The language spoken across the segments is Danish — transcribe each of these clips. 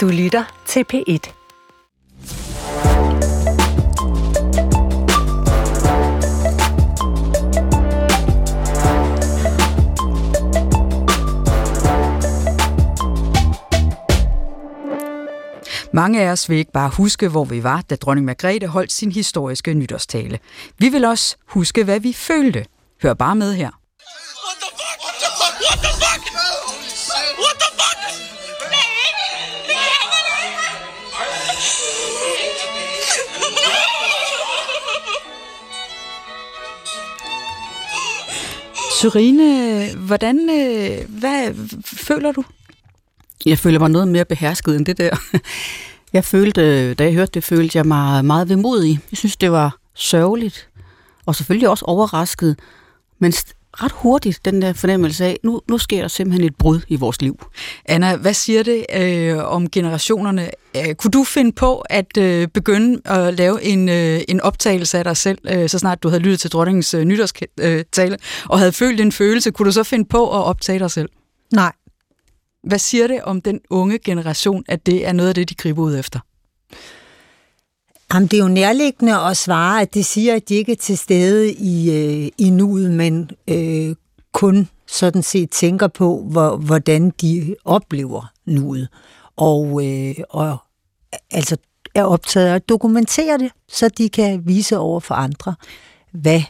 Du lytter til P1. Mange af os vil ikke bare huske, hvor vi var, da dronning Margrethe holdt sin historiske nytårstale. Vi vil også huske, hvad vi følte. Hør bare med her. Sørine, hvordan, øh, hvad føler du? Jeg føler mig noget mere behersket end det der. Jeg følte, øh, da jeg hørte det, følte jeg mig meget vemodig. Jeg synes, det var sørgeligt, og selvfølgelig også overrasket, men ret hurtigt den der fornemmelse af, nu, nu sker der simpelthen et brud i vores liv. Anna, hvad siger det øh, om generationerne? Øh, kunne du finde på at øh, begynde at lave en, øh, en optagelse af dig selv, øh, så snart du havde lyttet til dronningens øh, nytårstale, tale, og havde følt en følelse? Kunne du så finde på at optage dig selv? Nej. Hvad siger det om den unge generation, at det er noget af det, de griber ud efter? Jamen, det er jo nærliggende at svare, at det siger, at de ikke er til stede i, øh, i nuet, men øh, kun sådan set tænker på, hvor, hvordan de oplever nuet. Og, øh, og altså er optaget af at dokumentere det, så de kan vise over for andre, hvad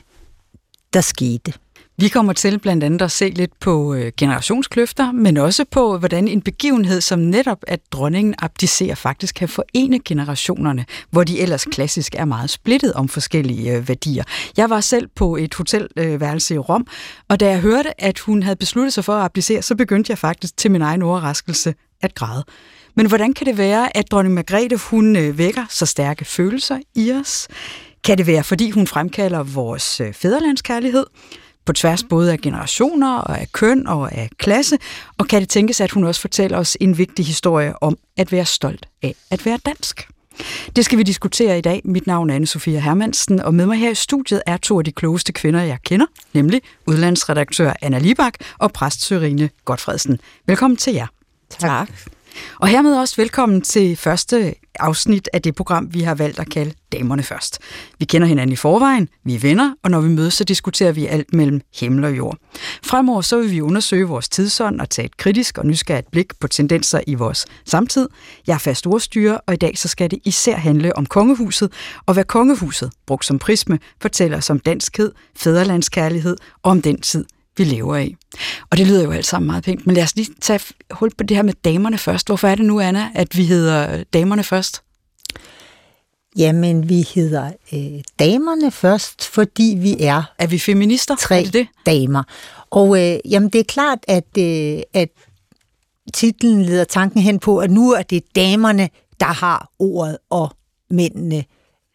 der skete. Vi kommer til blandt andet at se lidt på øh, generationskløfter, men også på, hvordan en begivenhed som netop, at dronningen abdicerer, faktisk kan forene generationerne, hvor de ellers klassisk er meget splittet om forskellige øh, værdier. Jeg var selv på et hotelværelse i Rom, og da jeg hørte, at hun havde besluttet sig for at abdicere, så begyndte jeg faktisk til min egen overraskelse at græde. Men hvordan kan det være, at dronning Margrethe hun øh, vækker så stærke følelser i os? Kan det være, fordi hun fremkalder vores fædrelandskærlighed? På tværs både af generationer og af køn og af klasse, og kan det tænkes, at hun også fortæller os en vigtig historie om at være stolt af at være dansk. Det skal vi diskutere i dag. Mit navn er Anne-Sophia Hermansen, og med mig her i studiet er to af de klogeste kvinder, jeg kender, nemlig udlandsredaktør Anna Libak og præst Sørine Godfredsen. Velkommen til jer. Tak. Og hermed også velkommen til første afsnit af det program, vi har valgt at kalde Damerne Først. Vi kender hinanden i forvejen, vi er venner, og når vi mødes, så diskuterer vi alt mellem himmel og jord. Fremover så vil vi undersøge vores tidsånd og tage et kritisk og nysgerrigt blik på tendenser i vores samtid. Jeg er fast ordstyrer, og i dag så skal det især handle om kongehuset, og hvad kongehuset, brugt som prisme, fortæller os om danskhed, fædrelandskærlighed og om den tid, vi lever i. Og det lyder jo alt sammen meget pænt, men lad os lige tage hul på det her med damerne først. Hvorfor er det nu, Anna, at vi hedder damerne først? Jamen, vi hedder øh, damerne først, fordi vi er Er vi feminister? tre Er det det? damer. Og øh, jamen, det er klart, at, øh, at titlen leder tanken hen på, at nu er det damerne, der har ordet, og mændene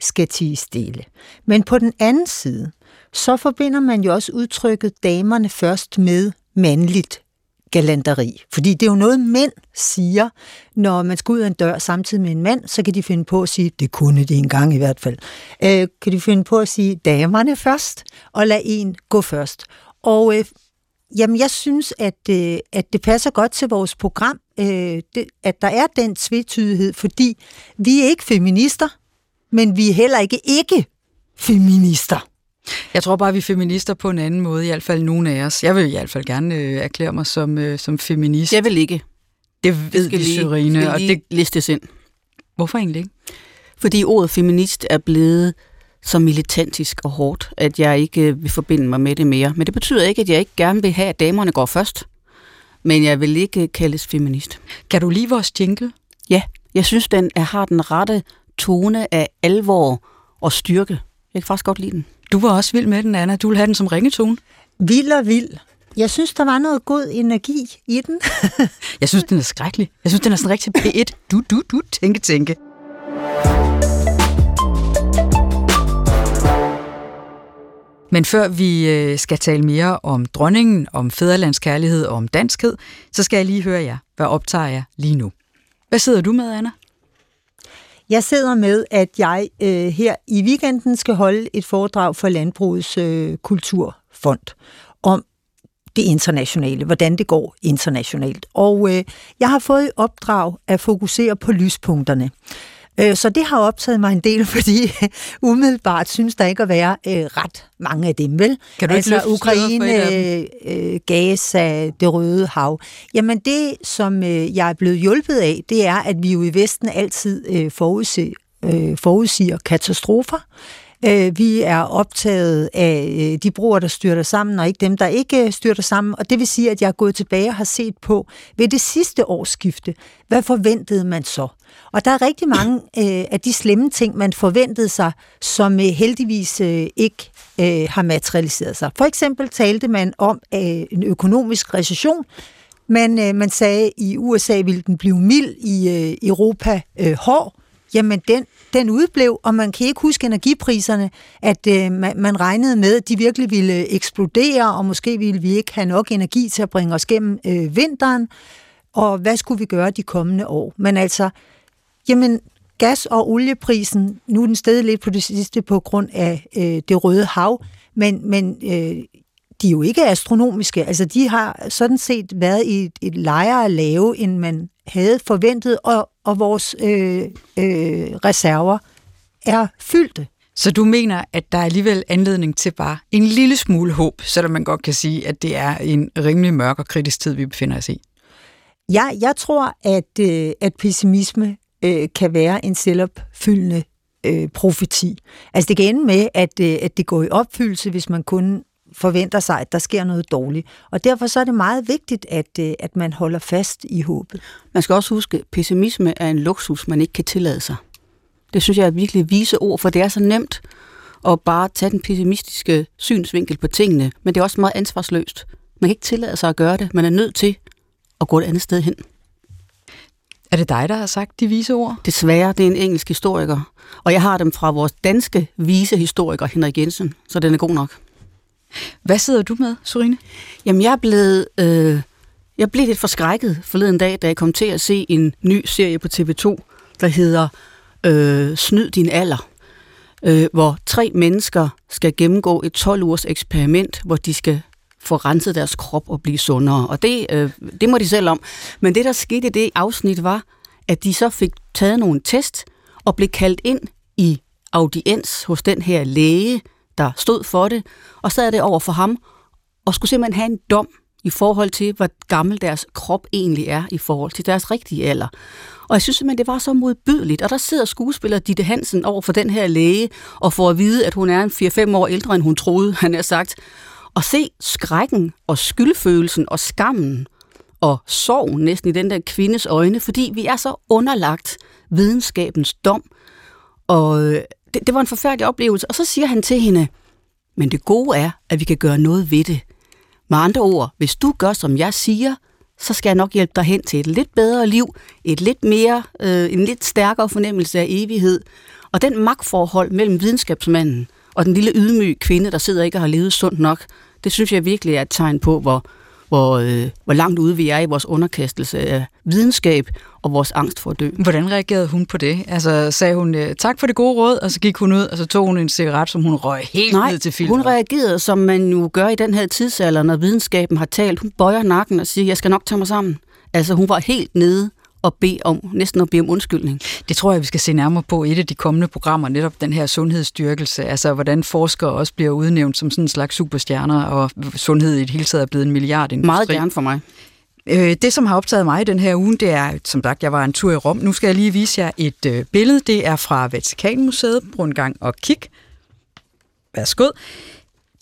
skal tige stille. Men på den anden side, så forbinder man jo også udtrykket damerne først med mandligt galanteri. Fordi det er jo noget, mænd siger, når man skal ud af en dør samtidig med en mand, så kan de finde på at sige, det kunne de engang i hvert fald, øh, kan de finde på at sige, damerne først, og lad en gå først. Og øh, jamen, jeg synes, at, øh, at det passer godt til vores program, øh, det, at der er den tvetydighed, fordi vi er ikke feminister, men vi er heller ikke ikke feminister. Jeg tror bare, vi er feminister på en anden måde, i hvert fald nogle af os. Jeg vil i hvert fald gerne øh, erklære mig som, øh, som feminist. Jeg vil ikke. det ved vi, Sørine. skal Og lige det, listes ind. hvorfor egentlig ikke? Fordi ordet feminist er blevet så militantisk og hårdt, at jeg ikke øh, vil forbinde mig med det mere. Men det betyder ikke, at jeg ikke gerne vil have, at damerne går først. Men jeg vil ikke kaldes feminist. Kan du lide vores jingle? Ja, jeg synes, den har den rette tone af alvor og styrke. Jeg kan faktisk godt lide den. Du var også vild med den, Anna. Du vil have den som ringetone. Vild og vild. Jeg synes, der var noget god energi i den. Jeg synes, den er skrækkelig. Jeg synes, den er sådan rigtig P1. Du, du, du, tænke, tænke. Men før vi øh, skal tale mere om dronningen, om fædrelandskærlighed og om danskhed, så skal jeg lige høre jer. Hvad optager jeg lige nu? Hvad sidder du med, Anna? Jeg sidder med, at jeg øh, her i weekenden skal holde et foredrag for Landbrugets øh, Kulturfond om det internationale, hvordan det går internationalt. Og øh, jeg har fået i opdrag at fokusere på lyspunkterne. Øh, så det har optaget mig en del, fordi umiddelbart synes der ikke at være øh, ret mange af dem, vel? Kan du altså ikke Ukraine, øh, Gaza, det røde hav. Jamen det, som øh, jeg er blevet hjulpet af, det er, at vi jo i Vesten altid øh, forudser, øh, forudsiger katastrofer. Øh, vi er optaget af øh, de broer, der styrter sammen, og ikke dem, der ikke øh, styrter sammen. Og det vil sige, at jeg er gået tilbage og har set på, ved det sidste årsskifte, hvad forventede man så? Og der er rigtig mange øh, af de slemme ting, man forventede sig, som øh, heldigvis øh, ikke øh, har materialiseret sig. For eksempel talte man om øh, en økonomisk recession, men øh, man sagde, at i USA ville den blive mild, i øh, Europa øh, hård. Jamen, den, den udblev, og man kan ikke huske energipriserne, at øh, man, man regnede med, at de virkelig ville øh, eksplodere, og måske ville vi ikke have nok energi til at bringe os gennem øh, vinteren. Og hvad skulle vi gøre de kommende år? Men altså, jamen, gas- og olieprisen, nu er den stedet lidt på det sidste på grund af øh, det røde hav, men, men øh, de er jo ikke astronomiske. Altså, de har sådan set været i et, et lejere lave, end man havde forventet, og, og vores øh, øh, reserver er fyldte. Så du mener, at der er alligevel anledning til bare en lille smule håb, selvom man godt kan sige, at det er en rimelig mørk og kritisk tid, vi befinder os i? Ja, jeg tror, at, øh, at pessimisme øh, kan være en selvopfyldende øh, profeti. Altså det kan ende med, at, øh, at det går i opfyldelse, hvis man kun forventer sig, at der sker noget dårligt. Og derfor så er det meget vigtigt, at, øh, at man holder fast i håbet. Man skal også huske, at pessimisme er en luksus, man ikke kan tillade sig. Det synes jeg er virkelig vise ord, for det er så nemt at bare tage den pessimistiske synsvinkel på tingene, men det er også meget ansvarsløst. Man kan ikke tillade sig at gøre det. Man er nødt til at gå et andet sted hen. Er det dig, der har sagt de vise ord? Desværre, det er en engelsk historiker. Og jeg har dem fra vores danske vise historiker, Henrik Jensen, så den er god nok. Hvad sidder du med, Sorine? Jamen, jeg er blevet... Øh, jeg blev lidt forskrækket forleden dag, da jeg kom til at se en ny serie på TV2, der hedder øh, Snyd din alder, øh, hvor tre mennesker skal gennemgå et 12-ugers eksperiment, hvor de skal få renset deres krop og blive sundere. Og det, øh, det må de selv om. Men det, der skete i det afsnit, var, at de så fik taget nogle test og blev kaldt ind i audiens hos den her læge, der stod for det, og sad det over for ham, og skulle simpelthen have en dom i forhold til, hvor gammel deres krop egentlig er i forhold til deres rigtige alder. Og jeg synes simpelthen, det var så modbydeligt. Og der sidder skuespiller Ditte Hansen over for den her læge, og får at vide, at hun er en 4-5 år ældre, end hun troede, han er sagt. Og se skrækken og skyldfølelsen og skammen og sorgen næsten i den der kvindes øjne, fordi vi er så underlagt videnskabens dom. Og øh, det, det var en forfærdelig oplevelse. Og så siger han til hende, men det gode er, at vi kan gøre noget ved det. Med andre ord, hvis du gør, som jeg siger, så skal jeg nok hjælpe dig hen til et lidt bedre liv, et lidt mere, øh, en lidt stærkere fornemmelse af evighed. Og den magtforhold mellem videnskabsmanden og den lille ydmyge kvinde, der sidder ikke og har levet sundt nok, det synes jeg virkelig er et tegn på, hvor, hvor, øh, hvor langt ude vi er i vores underkastelse af videnskab og vores angst for at dø. Hvordan reagerede hun på det? Altså sagde hun øh, tak for det gode råd, og så gik hun ud, og så tog hun en cigaret, som hun røg helt Nej, ned til filmen. hun reagerede, som man jo gør i den her tidsalder, når videnskaben har talt. Hun bøjer nakken og siger, jeg skal nok tage mig sammen. Altså hun var helt nede og bede om, næsten at bede om undskyldning. Det tror jeg, vi skal se nærmere på i et af de kommende programmer, netop den her sundhedsstyrkelse, altså hvordan forskere også bliver udnævnt som sådan en slags superstjerner, og sundhed i det hele taget er blevet en milliardindustri. Meget gerne for mig. Øh, det, som har optaget mig i den her uge, det er, som sagt, jeg var en tur i Rom. Nu skal jeg lige vise jer et øh, billede. Det er fra Vatikanmuseet. Prøv en gang og kig. Værsgo.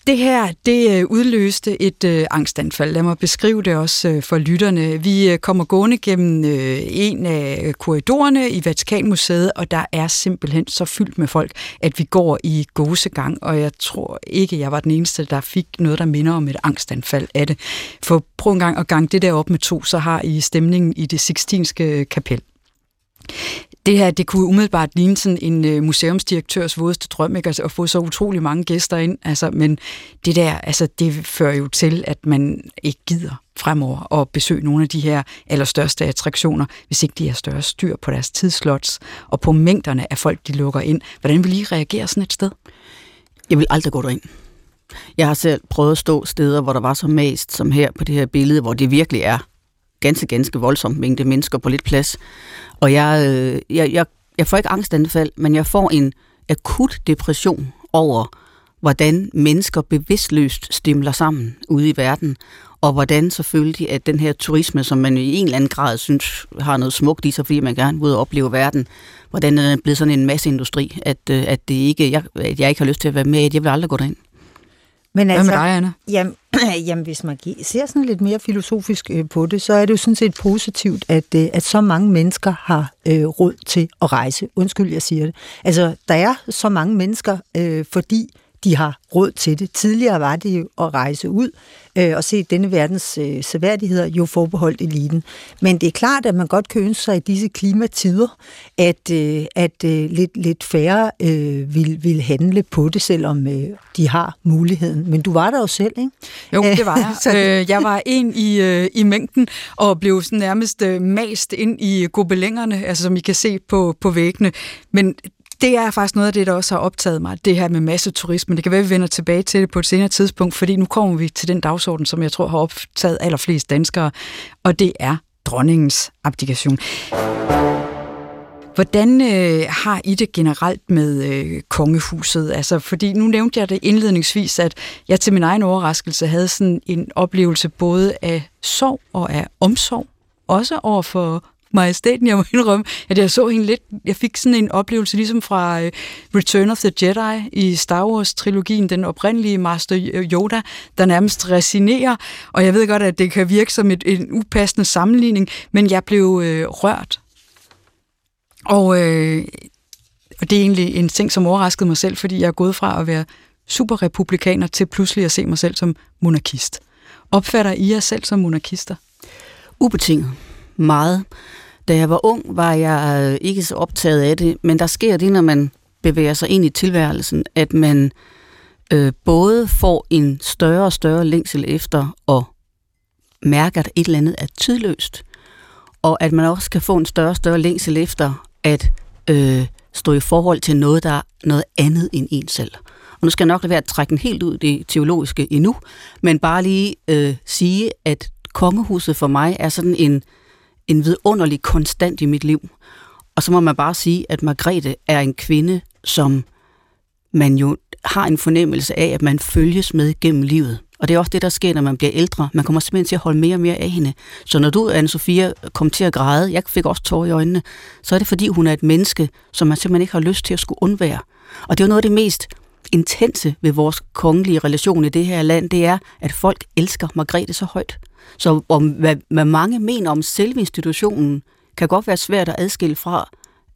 Det her, det øh, udløste et øh, angstanfald. Lad mig beskrive det også øh, for lytterne. Vi øh, kommer gående gennem øh, en af korridorerne i Vatikanmuseet, og der er simpelthen så fyldt med folk, at vi går i gåsegang, og jeg tror ikke, jeg var den eneste, der fik noget, der minder om et angstanfald af det. For prøv en gang at gange det der op med to, så har I stemningen i det Sixtinske kapel. Det her, det kunne umiddelbart ligne sådan en øh, museumsdirektørs vådeste drøm, ikke? Altså, at få så utrolig mange gæster ind. Altså, men det der, altså, det fører jo til, at man ikke gider fremover at besøge nogle af de her allerstørste attraktioner, hvis ikke de har større styr på deres tidslots og på mængderne af folk, de lukker ind. Hvordan vil I reagere sådan et sted? Jeg vil aldrig gå derind. Jeg har selv prøvet at stå steder, hvor der var så mest som her på det her billede, hvor det virkelig er ganske, ganske voldsomt mængde mennesker på lidt plads. Og jeg, øh, jeg, jeg, jeg får ikke angstanfald, men jeg får en akut depression over, hvordan mennesker bevidstløst stimler sammen ude i verden, og hvordan selvfølgelig, at den her turisme, som man i en eller anden grad synes har noget smukt i sig, fordi man gerne vil ud og opleve verden, hvordan den er blevet sådan en masse industri, at, øh, at, det ikke, jeg, at jeg ikke har lyst til at være med i det. Jeg vil aldrig gå derind. Men Hvad altså, med dig, Anna? Jamen, jamen, hvis man ser sådan lidt mere filosofisk øh, på det, så er det jo sådan set positivt, at, øh, at så mange mennesker har øh, råd til at rejse. Undskyld, jeg siger det. Altså, der er så mange mennesker, øh, fordi de har råd til det. Tidligere var det jo at rejse ud øh, og se denne verdens øh, seværdigheder jo forbeholdt eliten. Men det er klart, at man godt kan ønske sig i disse klimatider, at, øh, at øh, lidt, lidt færre øh, vil, vil handle på det, selvom øh, de har muligheden. Men du var der jo selv, ikke? Jo, det var jeg. Så Øh, jeg var en i, øh, i mængden, og blev sådan nærmest øh, mast ind i gobelængerne, altså som I kan se på, på væggene. Men det er faktisk noget af det, der også har optaget mig, det her med masseturisme. Det kan være, at vi vender tilbage til det på et senere tidspunkt, fordi nu kommer vi til den dagsorden, som jeg tror har optaget allerflest danskere, og det er dronningens abdikation. Hvordan øh, har I det generelt med øh, kongehuset? Altså, fordi nu nævnte jeg det indledningsvis, at jeg til min egen overraskelse havde sådan en oplevelse både af sorg og af omsorg, også over for majestæten. Jeg må indrømme, at jeg så hende lidt, jeg fik sådan en oplevelse ligesom fra øh, Return of the Jedi i Star Wars-trilogien, den oprindelige Master Yoda, der nærmest resinerer, og jeg ved godt, at det kan virke som et, en upassende sammenligning, men jeg blev øh, rørt og, øh, og det er egentlig en ting, som overraskede mig selv, fordi jeg er gået fra at være superrepublikaner til pludselig at se mig selv som monarkist. Opfatter I jer selv som monarkister? Ubetinget. Meget. Da jeg var ung, var jeg øh, ikke så optaget af det, men der sker det, når man bevæger sig ind i tilværelsen, at man øh, både får en større og større længsel efter at mærke, at et eller andet er tidløst, og at man også kan få en større og større længsel efter at øh, stå i forhold til noget, der er noget andet end en selv. Og nu skal jeg nok lade være at trække den helt ud det teologiske endnu, men bare lige øh, sige, at kongehuset for mig er sådan en, en vidunderlig konstant i mit liv. Og så må man bare sige, at Margrethe er en kvinde, som man jo har en fornemmelse af, at man følges med gennem livet. Og det er også det, der sker, når man bliver ældre. Man kommer simpelthen til at holde mere og mere af hende. Så når du, anne Sofia, kom til at græde, jeg fik også tårer i øjnene, så er det fordi, hun er et menneske, som man simpelthen ikke har lyst til at skulle undvære. Og det er jo noget af det mest intense ved vores kongelige relation i det her land, det er, at folk elsker Margrethe så højt. Så om, hvad, hvad mange mener om selve institutionen, kan godt være svært at adskille fra,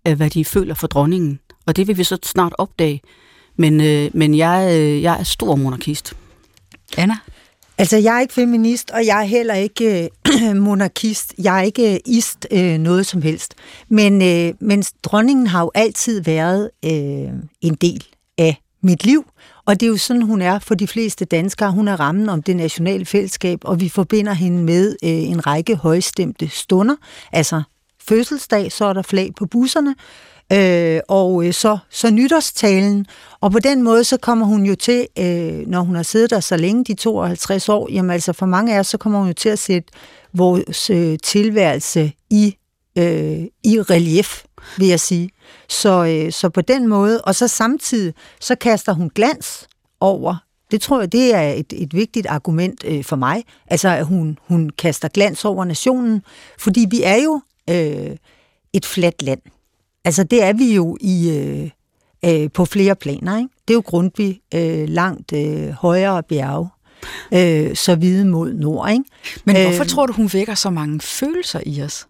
øh, hvad de føler for dronningen. Og det vil vi så snart opdage. Men, øh, men jeg, øh, jeg er stor monarkist. Anna? Altså, jeg er ikke feminist, og jeg er heller ikke øh, monarkist. Jeg er ikke øh, ist øh, noget som helst. Men, øh, men dronningen har jo altid været øh, en del af mit liv, og det er jo sådan, hun er for de fleste danskere. Hun er rammen om det nationale fællesskab, og vi forbinder hende med øh, en række højstemte stunder. Altså fødselsdag, så er der flag på busserne, øh, og øh, så, så nytårstalen. Og på den måde, så kommer hun jo til, øh, når hun har siddet der så længe, de 52 år, jamen altså for mange af os, så kommer hun jo til at sætte vores øh, tilværelse i, øh, i relief, vil jeg sige. Så, øh, så på den måde, og så samtidig, så kaster hun glans over det tror jeg, det er et, et vigtigt argument øh, for mig. Altså, at hun, hun kaster glans over nationen, fordi vi er jo øh, et fladt land. Altså, det er vi jo i øh, øh, på flere planer. Ikke? Det er jo Grundtvig øh, langt øh, højere bjerge, øh, så hvide mod nord. Ikke? Men øh, Øh, hvorfor tror du, hun vækker så mange følelser i os?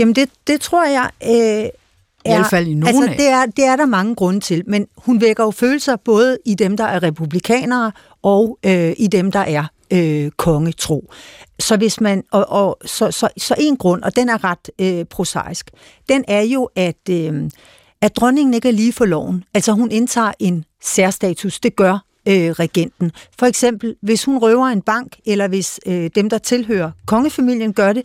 Jamen, det, det tror jeg... Øh, I hvert fald i nogle altså, af. det er, det er der mange grunde til, men hun vækker jo følelser både i dem, der er republikanere, og øh, i dem, der er øh, kongetro. Så hvis man og, og så, så, så en grund, og den er ret øh, prosaisk, den er jo at øh, at dronningen ikke er lige for loven. Altså hun indtager en særstatus. Det gør øh, regenten. For eksempel, hvis hun røver en bank, eller hvis øh, dem, der tilhører kongefamilien, gør det,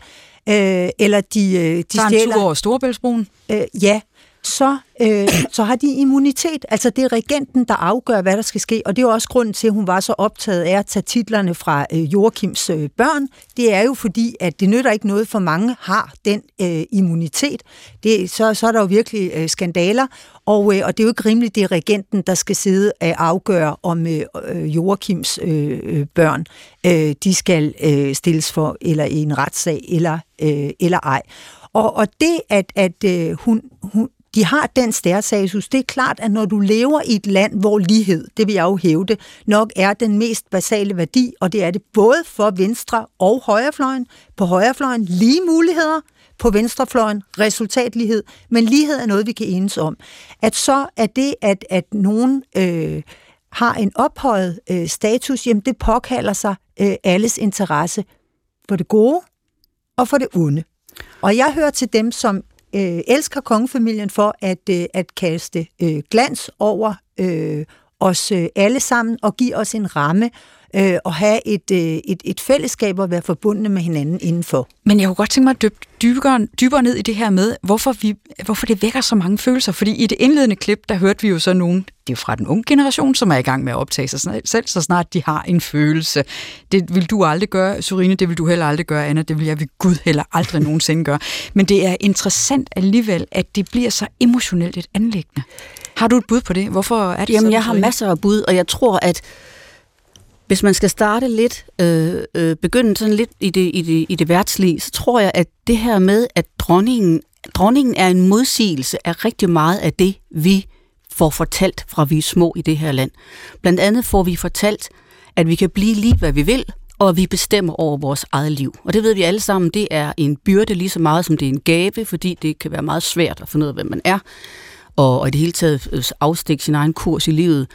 øh, eller de, øh, de Tager en stjæler... tur over Storebæltsbroen? Øh, ja, så, øh, så har de immunitet. Altså det er regenten, der afgør, hvad der skal ske, og det er jo også grunden til, at hun var så optaget af at tage titlerne fra øh, Joachims øh, børn. Det er jo fordi, at det nytter ikke noget, for mange har den øh, immunitet. Det, så, så er der jo virkelig øh, skandaler, og, øh, og det er jo ikke rimeligt, det er regenten, der skal sidde og afgøre, om øh, øh Joachims øh, øh, børn øh, de skal øh, stilles for eller i en retssag eller, øh, eller ej. Og, og det, at, at øh, hun, hun, de har den stærsasus, det er klart, at når du lever i et land, hvor lighed, det vil jeg jo hævde, nok er den mest basale værdi, og det er det både for venstre og højrefløjen. På højrefløjen lige muligheder, på venstrefløjen resultatlighed, men lighed er noget, vi kan enes om. At så er det, at, at nogen øh, har en ophøjet øh, status, jamen det påkalder sig øh, alles interesse for det gode og for det onde. Og jeg hører til dem, som øh, elsker kongefamilien for at, øh, at kaste øh, glans over øh, os øh, alle sammen og give os en ramme øh, og have et, øh, et, et fællesskab og være forbundne med hinanden indenfor. Men jeg kunne godt tænke mig at dybe dybere, dybere ned i det her med, hvorfor, vi, hvorfor det vækker så mange følelser. Fordi i det indledende klip, der hørte vi jo så nogen, det er jo fra den unge generation, som er i gang med at optage sig selv, så snart de har en følelse. Det vil du aldrig gøre, Surine, det vil du heller aldrig gøre, Anna, det vil jeg ved Gud heller aldrig nogensinde gøre. Men det er interessant alligevel, at det bliver så emotionelt et anlæggende. Har du et bud på det? Hvorfor er det Jamen, sådan, jeg har masser af bud, og jeg tror, at hvis man skal starte lidt, øh, øh, begynde sådan lidt i det, i, det, i det værtslige, så tror jeg, at det her med, at dronningen, dronningen er en modsigelse af rigtig meget af det, vi får fortalt fra vi er små i det her land. Blandt andet får vi fortalt, at vi kan blive lige, hvad vi vil, og at vi bestemmer over vores eget liv. Og det ved vi alle sammen, det er en byrde lige så meget, som det er en gave, fordi det kan være meget svært at finde ud af, hvem man er, og, og i det hele taget øh, afstikke sin egen kurs i livet.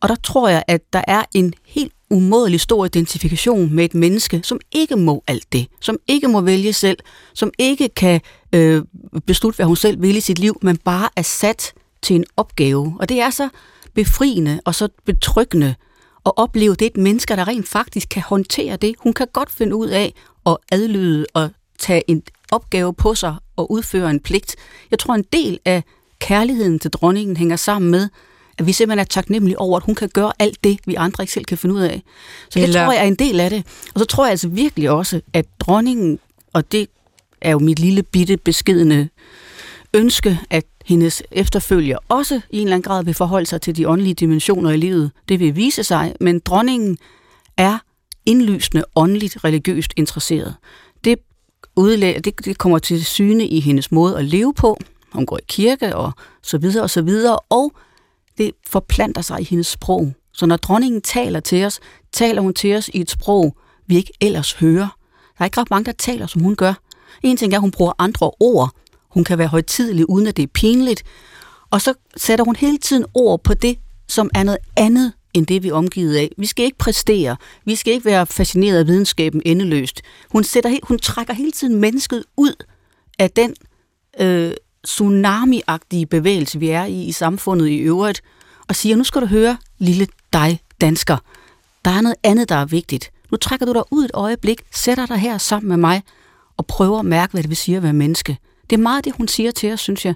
Og der tror jeg, at der er en helt umådelig stor identifikation med et menneske, som ikke må alt det, som ikke må vælge selv, som ikke kan øh, beslutte, hvad hun selv vil i sit liv, men bare er sat til en opgave. Og det er så befriende og så betryggende at opleve, det er et menneske, der rent faktisk kan håndtere det. Hun kan godt finde ud af at adlyde og tage en opgave på sig og udføre en pligt. Jeg tror, en del af kærligheden til dronningen hænger sammen med, at vi simpelthen er taknemmelige over, at hun kan gøre alt det, vi andre ikke selv kan finde ud af. Så det Eller... tror jeg er en del af det. Og så tror jeg altså virkelig også, at dronningen, og det er jo mit lille bitte beskedende ønske, at hendes efterfølger også i en eller anden grad vil forholde sig til de åndelige dimensioner i livet. Det vil vise sig, men dronningen er indlysende åndeligt religiøst interesseret. Det, udlæ- det, det kommer til syne i hendes måde at leve på. Hun går i kirke og så videre og så videre, og det forplanter sig i hendes sprog. Så når dronningen taler til os, taler hun til os i et sprog, vi ikke ellers hører. Der er ikke ret mange, der taler, som hun gør. En ting er, at hun bruger andre ord. Hun kan være højtidelig, uden at det er pinligt. Og så sætter hun hele tiden ord på det, som er noget andet end det, vi er omgivet af. Vi skal ikke præstere. Vi skal ikke være fascineret af videnskaben endeløst. Hun, sætter, hun trækker hele tiden mennesket ud af den øh, tsunami-agtige bevægelse, vi er i i samfundet i øvrigt, og siger, nu skal du høre, lille dig, dansker, der er noget andet, der er vigtigt. Nu trækker du dig ud et øjeblik, sætter dig her sammen med mig, og prøver at mærke, hvad det vil sige at være menneske. Det er meget det, hun siger til os, synes jeg.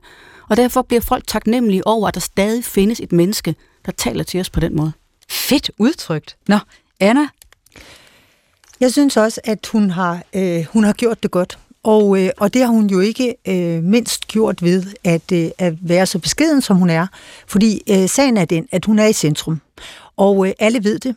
Og derfor bliver folk taknemmelige over, at der stadig findes et menneske, der taler til os på den måde. Fedt udtrykt. Nå, Anna? Jeg synes også, at hun har, øh, hun har gjort det godt. Og, øh, og det har hun jo ikke øh, mindst gjort ved at, øh, at være så beskeden, som hun er. Fordi øh, sagen er den, at hun er i centrum. Og øh, alle ved det.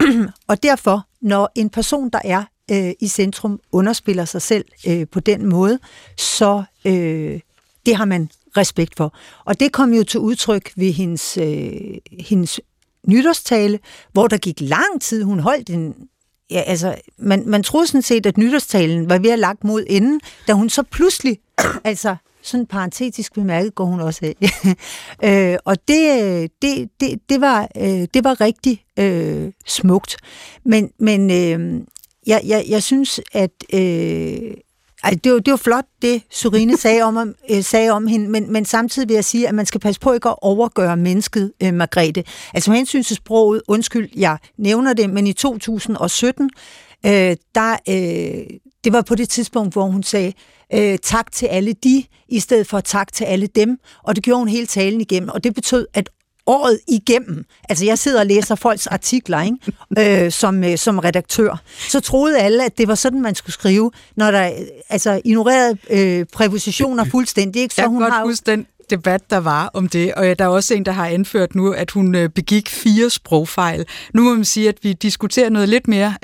og derfor, når en person, der er øh, i centrum, underspiller sig selv øh, på den måde, så øh, det har man respekt for. Og det kom jo til udtryk ved hendes, øh, hendes nytårstale, hvor der gik lang tid. Hun holdt en ja, altså, man, man troede sådan set, at nytårstalen var ved at lagt mod inden, da hun så pludselig, altså sådan parentetisk bemærket går hun også af. øh, og det, det, det, det, var, øh, det var rigtig øh, smukt. Men, men øh, jeg, jeg, jeg synes, at øh, Altså, det, var, det var flot, det Surine sagde om, øh, sagde om hende, men, men samtidig vil jeg sige, at man skal passe på ikke at overgøre mennesket, øh, Margrethe. Altså med hensyn til sproget, undskyld, jeg nævner det, men i 2017, øh, der, øh, det var på det tidspunkt, hvor hun sagde, øh, tak til alle de, i stedet for tak til alle dem. Og det gjorde hun hele talen igennem, og det betød, at året igennem, altså jeg sidder og læser folks artikler ikke? Øh, som, øh, som redaktør, så troede alle, at det var sådan, man skulle skrive, når der altså ignorerede øh, præpositioner fuldstændig. Ikke? Så jeg hun godt har huske den debat, der var om det, og der er også en, der har anført nu, at hun øh, begik fire sprogfejl. Nu må man sige, at vi diskuterer noget lidt mere.